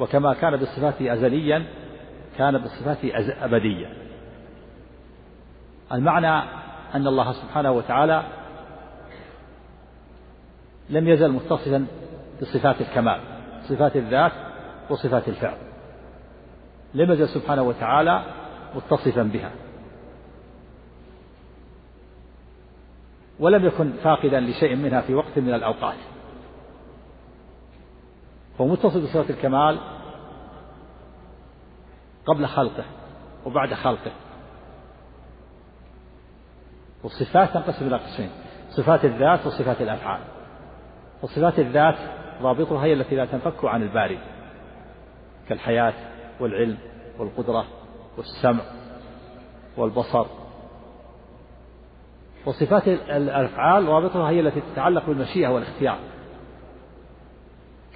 S1: وكما كان بصفاته أزليا كان بصفاته أبديا المعنى أن الله سبحانه وتعالى لم يزل متصفا بصفات الكمال صفات الذات وصفات الفعل لم يزل سبحانه وتعالى متصفا بها ولم يكن فاقدا لشيء منها في وقت من الأوقات هو متصف بصفات الكمال قبل خلقه وبعد خلقه والصفات تنقسم إلى قسمين صفات الذات وصفات الأفعال وصفات الذات ضابطها هي التي لا تنفك عن الباري كالحياة والعلم والقدرة والسمع والبصر وصفات الأفعال ضابطها هي التي تتعلق بالمشيئة والاختيار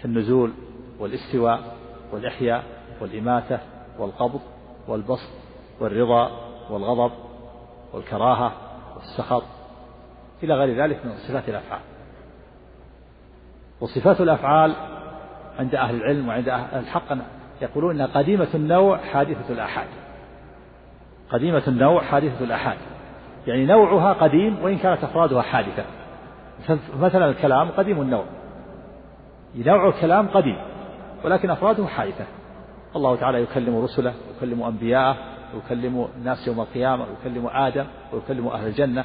S1: كالنزول والاستواء والإحياء والإماتة والقبض والبسط والرضا والغضب والكراهة والسخط إلى غير ذلك من صفات الأفعال وصفات الأفعال عند أهل العلم وعند أهل الحق يقولون أنها قديمة النوع حادثة الآحاد قديمة النوع حادثة الآحاد يعني نوعها قديم وإن كانت أفرادها حادثة مثلا الكلام قديم النوع نوع الكلام قديم ولكن أفراده حادثة الله تعالى يكلم رسله يكلم أنبياءه ويكلم الناس يوم القيامة ويكلم آدم ويكلم أهل الجنة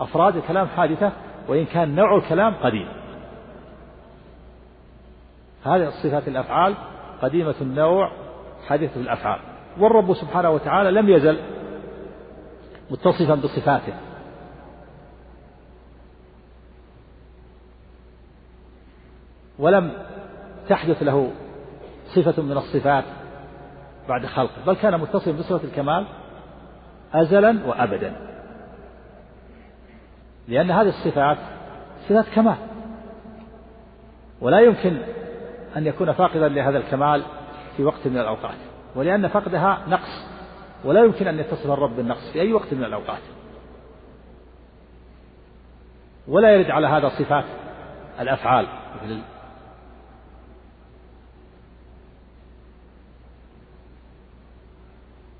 S1: أفراد الكلام حادثة وإن كان نوع الكلام قديم هذه الصفات الأفعال قديمة النوع حديثة الأفعال والرب سبحانه وتعالى لم يزل متصفا بصفاته ولم تحدث له صفة من الصفات بعد خلقه بل كان متصفا بصفة الكمال أزلا وأبدا لأن هذه الصفات صفات كمال ولا يمكن أن يكون فاقدا لهذا الكمال في وقت من الأوقات ولأن فقدها نقص ولا يمكن أن يتصف الرب بالنقص في أي وقت من الأوقات ولا يرد على هذا صفات الأفعال مثل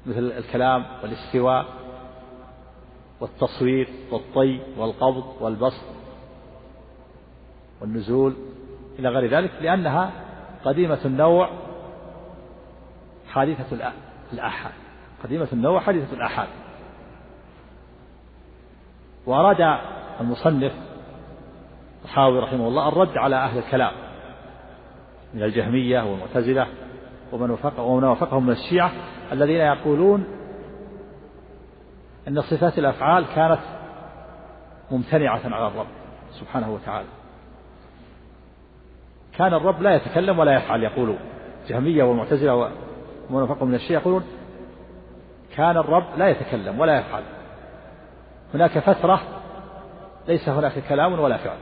S1: مثل الكلام والاستواء والتصوير والطي والقبض والبسط والنزول إلى غير ذلك لأنها قديمة النوع حادثة الآحاد قديمة النوع حادثة الآحاد وأراد المصنف الطحاوي رحمه الله الرد على أهل الكلام من الجهمية والمعتزلة ومن ومن وافقهم من الشيعة الذين يقولون أن صفات الأفعال كانت ممتنعة على الرب سبحانه وتعالى كان الرب لا يتكلم ولا يفعل يقول جهمية والمعتزلة ومنافقهم من الشيعة يقولون كان الرب لا يتكلم ولا يفعل هناك فترة ليس هناك كلام ولا فعل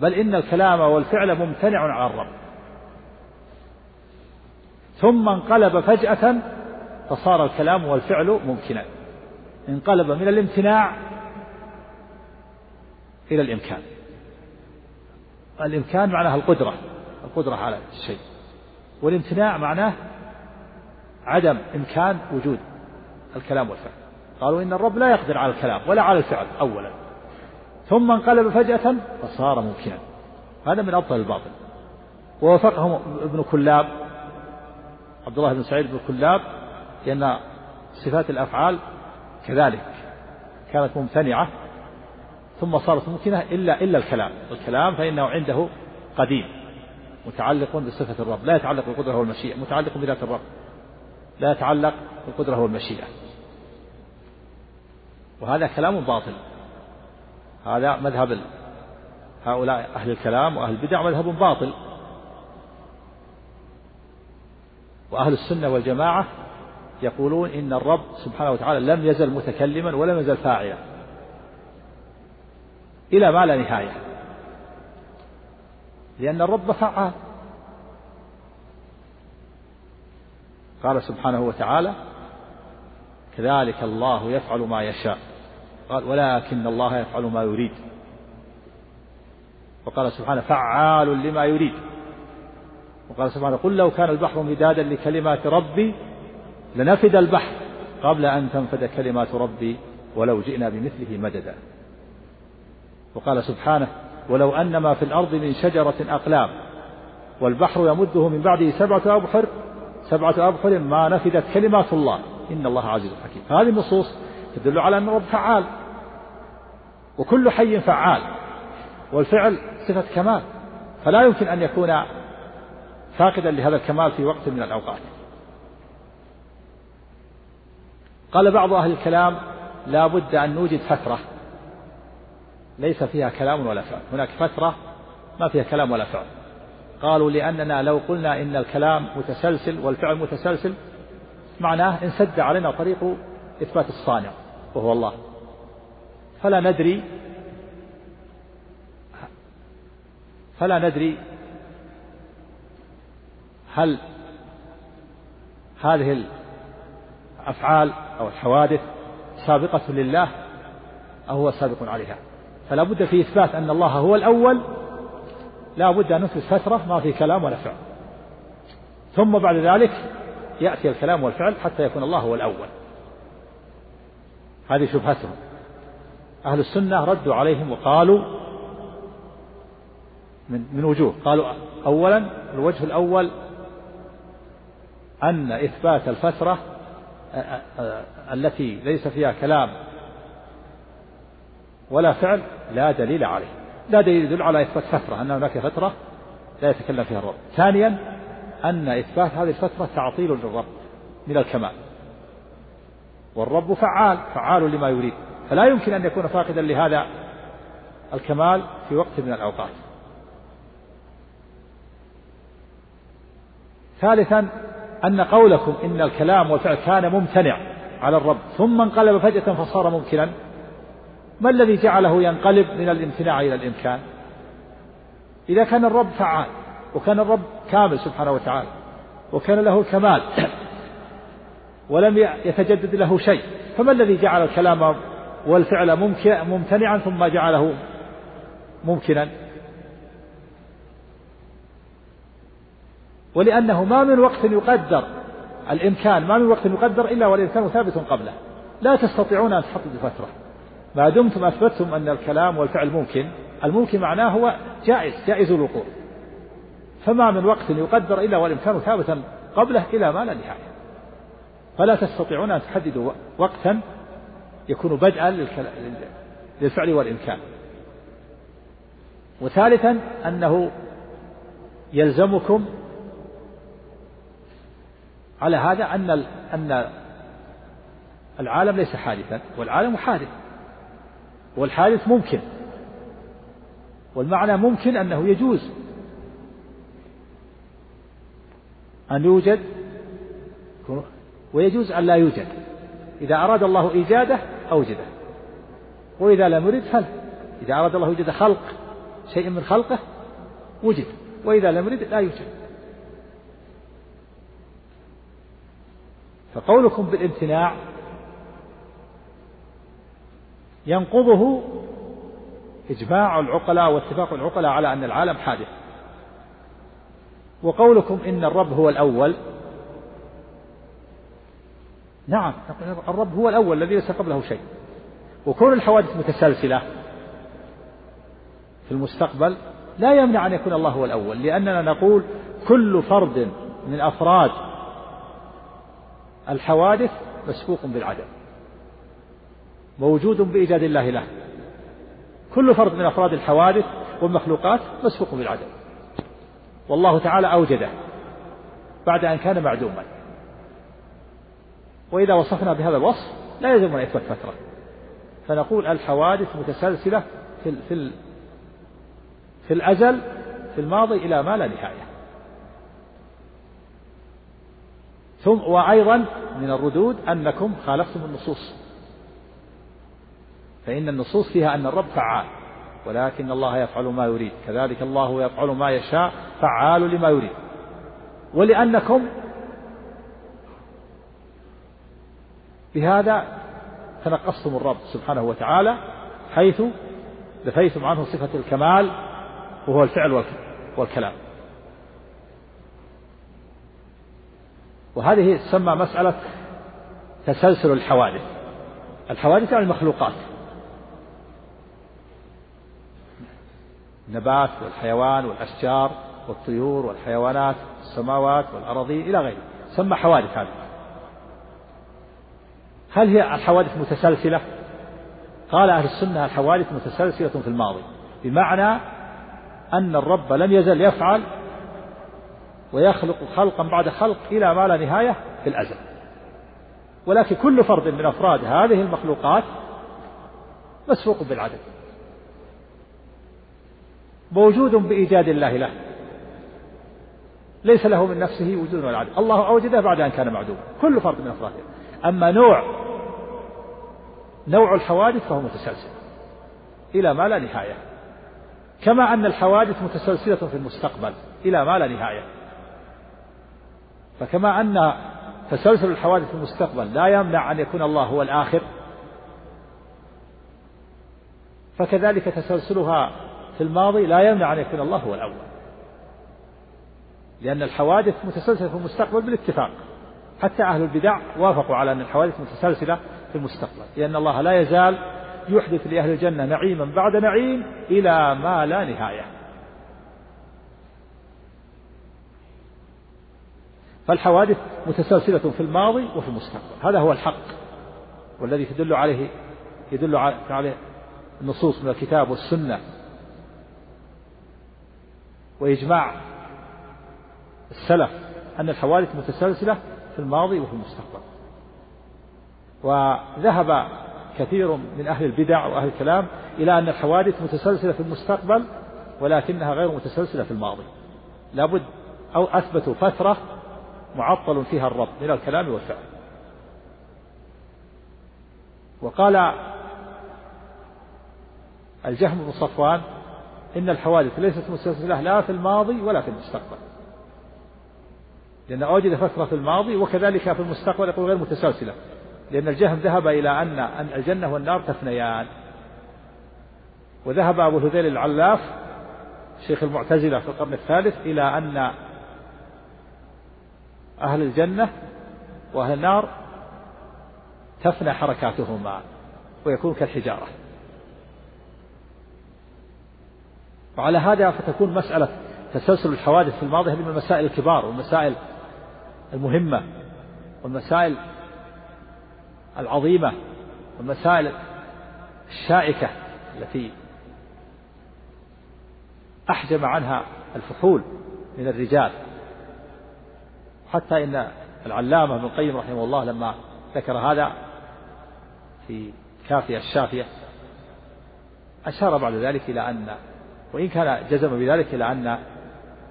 S1: بل إن الكلام والفعل ممتنع على الرب ثم انقلب فجأة فصار الكلام والفعل ممكنا انقلب من الامتناع إلى الإمكان الإمكان معناها القدرة القدرة على الشيء والامتناع معناه عدم إمكان وجود الكلام والفعل قالوا إن الرب لا يقدر على الكلام ولا على الفعل أولا ثم انقلب فجأة فصار ممكنا هذا من أبطل الباطل ووافقهم ابن كلاب عبد الله بن سعيد بن كلاب لأن صفات الأفعال كذلك كانت ممتنعة ثم صارت ممكنة إلا إلا الكلام الكلام فإنه عنده قديم متعلق بصفة الرب لا يتعلق بالقدرة والمشيئة متعلق بذات الرب لا يتعلق بالقدرة والمشيئة وهذا كلام باطل هذا مذهب هؤلاء أهل الكلام وأهل البدع مذهب باطل وأهل السنة والجماعة يقولون إن الرب سبحانه وتعالى لم يزل متكلما ولم يزل فاعلا إلى ما لا نهاية لأن الرب فعال قال سبحانه وتعالى كذلك الله يفعل ما يشاء قال ولكن الله يفعل ما يريد وقال سبحانه فعال لما يريد وقال سبحانه قل لو كان البحر مدادا لكلمات ربي لنفد البحر قبل أن تنفد كلمات ربي ولو جئنا بمثله مددا وقال سبحانه ولو أن ما في الأرض من شجرة أقلام والبحر يمده من بعده سبعة أبحر سبعة أبحر ما نفذت كلمات الله إن الله عزيز حكيم فهذه النصوص تدل على أن الرب فعال وكل حي فعال والفعل صفة كمال فلا يمكن أن يكون فاقدا لهذا الكمال في وقت من الأوقات قال بعض أهل الكلام لا بد أن نوجد فترة ليس فيها كلام ولا فعل هناك فترة ما فيها كلام ولا فعل قالوا لأننا لو قلنا إن الكلام متسلسل والفعل متسلسل معناه انسد علينا طريق إثبات الصانع وهو الله فلا ندري فلا ندري هل هذه الأفعال أو الحوادث سابقة لله أو هو سابق عليها فلا بد في إثبات أن الله هو الأول لا بد أن نثبت فترة ما في كلام ولا فعل ثم بعد ذلك يأتي الكلام والفعل حتى يكون الله هو الأول هذه شبهتهم أهل السنة ردوا عليهم وقالوا من, من وجوه قالوا أولا الوجه الأول أن إثبات الفترة التي ليس فيها كلام ولا فعل لا دليل عليه لا دليل يدل على إثبات فترة أن هناك فترة لا يتكلم فيها الرب ثانيا أن إثبات هذه الفترة تعطيل للرب من الكمال والرب فعال فعال لما يريد فلا يمكن أن يكون فاقدا لهذا الكمال في وقت من الأوقات ثالثا أن قولكم إن الكلام والفعل كان ممتنع على الرب ثم انقلب فجأة فصار ممكنا ما الذي جعله ينقلب من الامتناع إلى الإمكان إذا كان الرب فعال وكان الرب كامل سبحانه وتعالى وكان له الكمال ولم يتجدد له شيء فما الذي جعل الكلام والفعل ممكن ممتنعا ثم جعله ممكنا ولأنه ما من وقت يقدر الإمكان ما من وقت يقدر إلا والإنسان ثابت قبله لا تستطيعون أن تحطوا بفترة ما دمتم أثبتتم أن الكلام والفعل ممكن الممكن معناه هو جائز جائز الوقوع فما من وقت يقدر إلا والإمكان ثابتا قبله إلى ما لا نهاية فلا تستطيعون أن تحددوا وقتا يكون بدءا للفعل والإمكان وثالثا أنه يلزمكم على هذا أن أن العالم ليس حادثا والعالم حادث والحادث ممكن والمعنى ممكن أنه يجوز أن يوجد ويجوز أن لا يوجد إذا أراد الله إيجاده أوجده وإذا لم يرد فلا إذا أراد الله يوجد خلق شيء من خلقه وجد وإذا لم يرد لا يوجد فقولكم بالامتناع ينقضه إجماع العقلاء واتفاق العقلاء على أن العالم حادث وقولكم إن الرب هو الأول نعم الرب هو الأول الذي ليس قبله شيء وكون الحوادث متسلسلة في المستقبل لا يمنع أن يكون الله هو الأول لأننا نقول كل فرد من أفراد الحوادث مسبوق بالعدم موجود بإيجاد الله له كل فرد من أفراد الحوادث والمخلوقات مسبوق بالعدم والله تعالى أوجده بعد أن كان معدوما وإذا وصفنا بهذا الوصف لا يلزم أن يثبت فترة فنقول الحوادث متسلسلة في ال في ال في الأزل في الماضي إلى ما لا نهاية ثم وأيضا من الردود أنكم خالفتم النصوص فإن النصوص فيها أن الرب فعال ولكن الله يفعل ما يريد كذلك الله يفعل ما يشاء فعال لما يريد ولأنكم بهذا تنقصتم الرب سبحانه وتعالى حيث نفيتم عنه صفة الكمال وهو الفعل والكلام وهذه تسمى مسألة تسلسل الحوادث الحوادث عن يعني المخلوقات النبات والحيوان والأشجار والطيور والحيوانات والسماوات والأراضي إلى غيره سمى حوادث هذه هل هي الحوادث متسلسلة؟ قال أهل السنة الحوادث متسلسلة في الماضي بمعنى أن الرب لم يزل يفعل ويخلق خلقا بعد خلق إلى ما لا نهاية في الأزل ولكن كل فرد من أفراد هذه المخلوقات مسبوق بالعدد موجود بإيجاد الله له ليس له من نفسه وجود ولا عدم الله أوجده بعد أن كان معدوما كل فرد من أفراده أما نوع نوع الحوادث فهو متسلسل إلى ما لا نهاية كما أن الحوادث متسلسلة في المستقبل إلى ما لا نهاية فكما أن تسلسل الحوادث في المستقبل لا يمنع أن يكون الله هو الآخر فكذلك تسلسلها في الماضي لا يمنع أن يكون الله هو الأول لأن الحوادث متسلسلة في المستقبل بالاتفاق حتى أهل البدع وافقوا على أن الحوادث متسلسلة في المستقبل لأن الله لا يزال يحدث لأهل الجنة نعيما بعد نعيم إلى ما لا نهاية فالحوادث متسلسلة في الماضي وفي المستقبل هذا هو الحق والذي تدل عليه يدل عليه النصوص من الكتاب والسنة وإجماع السلف أن الحوادث متسلسلة في الماضي وفي المستقبل وذهب كثير من أهل البدع وأهل الكلام إلى أن الحوادث متسلسلة في المستقبل ولكنها غير متسلسلة في الماضي لابد أو أثبتوا فترة معطل فيها الرب من الكلام والفعل وقال الجهم بن صفوان إن الحوادث ليست مستثنة لا في الماضي ولا في المستقبل لأن أوجد فترة في الماضي وكذلك في المستقبل يقول غير متسلسلة لأن الجهم ذهب إلى أن أن الجنة والنار تفنيان وذهب أبو الهذيل العلاف شيخ المعتزلة في القرن الثالث إلى أن أهل الجنة وأهل النار تفنى حركاتهما ويكون كالحجارة وعلى هذا فتكون مسألة تسلسل الحوادث في الماضي هذه من المسائل الكبار والمسائل المهمة والمسائل العظيمة والمسائل الشائكة التي أحجم عنها الفحول من الرجال حتى إن العلامة ابن القيم رحمه الله لما ذكر هذا في كافية الشافية أشار بعد ذلك إلى أن وإن كان جزم بذلك إلى أن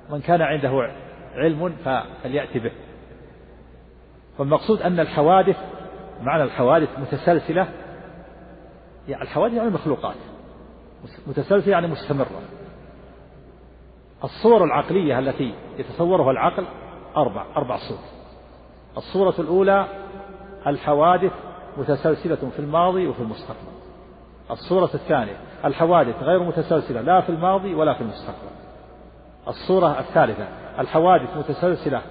S1: من كان عنده علم فليأتي به فالمقصود أن الحوادث معنى الحوادث متسلسلة يعني الحوادث يعني المخلوقات متسلسلة يعني مستمرة الصور العقلية التي يتصورها العقل أربع أربع صور الصورة الأولى الحوادث متسلسلة في الماضي وفي المستقبل الصورة الثانية الحوادث غير متسلسلة لا في الماضي ولا في المستقبل الصورة الثالثة الحوادث متسلسلة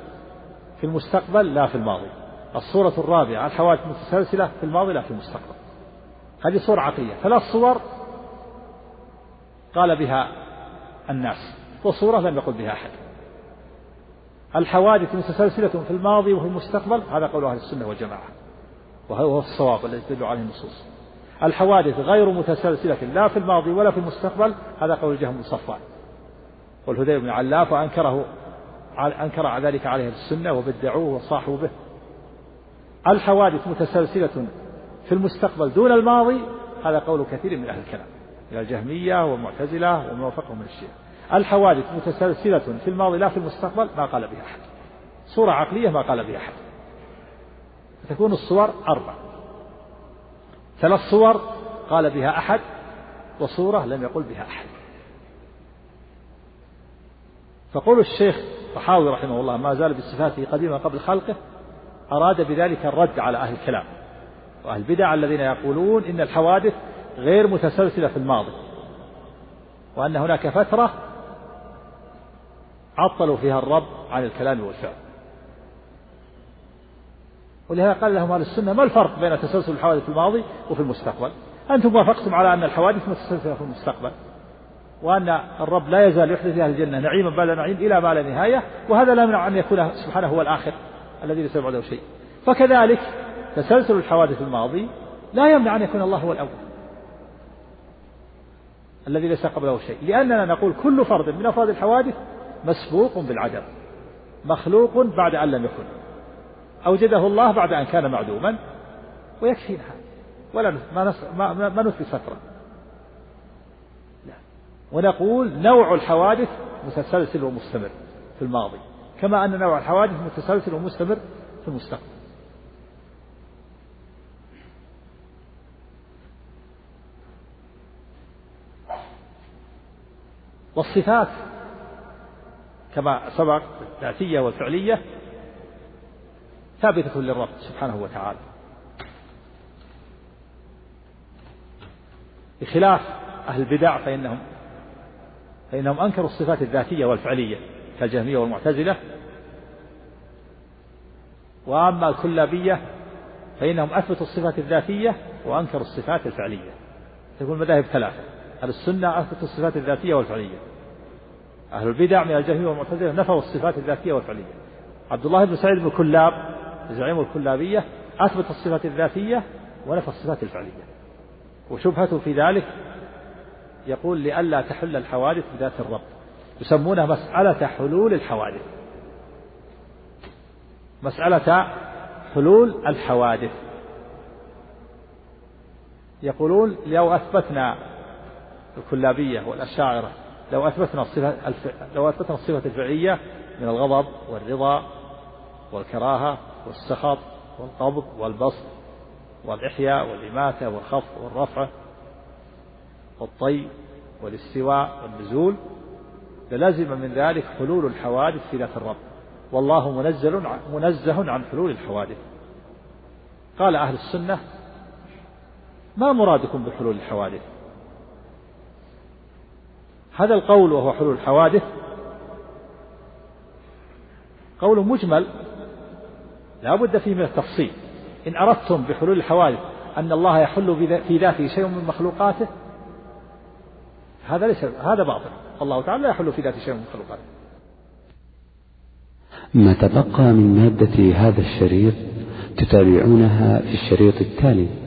S1: في المستقبل لا في الماضي الصورة الرابعة الحوادث متسلسلة في الماضي لا في المستقبل هذه صورة عقلية ثلاث صور قال بها الناس وصورة لم يقل بها أحد الحوادث متسلسلة في الماضي وفي المستقبل هذا قول أهل السنة والجماعة وهو الصواب الذي تدل عليه النصوص الحوادث غير متسلسلة لا في الماضي ولا في المستقبل هذا قول جهم بن صفوان والهذيل بن علاف وأنكره أنكر ذلك عليه السنة وبدعوه وصاحوا به الحوادث متسلسلة في المستقبل دون الماضي هذا قول كثير من أهل الكلام من الجهمية والمعتزلة ومن وافقهم من الشيعة الحوادث متسلسلة في الماضي لا في المستقبل ما قال بها أحد صورة عقلية ما قال بها أحد تكون الصور أربع ثلاث صور قال بها أحد وصورة لم يقل بها أحد فقول الشيخ طحاوي رحمه الله ما زال بصفاته قديما قبل خلقه أراد بذلك الرد على أهل الكلام وأهل البدع الذين يقولون إن الحوادث غير متسلسلة في الماضي وأن هناك فترة عطلوا فيها الرب عن الكلام والفعل ولهذا قال لهم أهل السنة ما الفرق بين تسلسل الحوادث في الماضي وفي المستقبل أنتم وافقتم على أن الحوادث متسلسلة في المستقبل وأن الرب لا يزال يحدث أهل الجنة نعيما بعد نعيم إلى ما لا نهاية وهذا لا يمنع أن يكون سبحانه هو الآخر الذي ليس بعده شيء فكذلك تسلسل الحوادث الماضي لا يمنع أن يكون الله هو الأول الذي ليس قبله شيء لأننا نقول كل فرد من أفراد الحوادث مسبوق بالعدم مخلوق بعد أن لم يكن أوجده الله بعد أن كان معدوما ويكفينا هذا ولا ما, ما, ما نثبت فترة لا. ونقول نوع الحوادث متسلسل ومستمر في الماضي كما أن نوع الحوادث متسلسل ومستمر في المستقبل والصفات كما سبق الذاتية والفعلية ثابتة للرب سبحانه وتعالى بخلاف أهل البدع فإنهم فإنهم أنكروا الصفات الذاتية والفعلية كالجهمية والمعتزلة وأما الكلابية فإنهم أثبتوا الصفات الذاتية وأنكروا الصفات الفعلية تكون مذاهب ثلاثة أهل السنة أثبتوا الصفات الذاتية والفعلية أهل البدع من الجهمية والمعتزلة نفوا الصفات الذاتية والفعلية عبد الله بن سعيد بن كلاب زعيم الكلابية أثبت الصفات الذاتية ونفى الصفات الفعلية وشبهته في ذلك يقول لئلا تحل الحوادث بذات الرب يسمونها مسألة حلول الحوادث مسألة حلول الحوادث يقولون لو أثبتنا الكلابية والأشاعرة لو أثبتنا الصفة لو أثبتنا الصفة الفعلية من الغضب والرضا والكراهة والسخط والقبض والبسط والإحياء والإماتة والخفض والرفع والطي والاستواء والنزول للزم من ذلك حلول الحوادث في ذات الرب والله منزل منزه عن حلول الحوادث قال أهل السنة ما مرادكم بحلول الحوادث هذا القول وهو حلول الحوادث قول مجمل لا بد فيه من التفصيل إن أردتم بحلول الحوادث أن الله يحل في ذاته شيء من مخلوقاته هذا ليس هذا باطل الله تعالى لا يحل في ذاته شيء من مخلوقاته ما تبقى من مادة هذا الشريط تتابعونها في الشريط التالي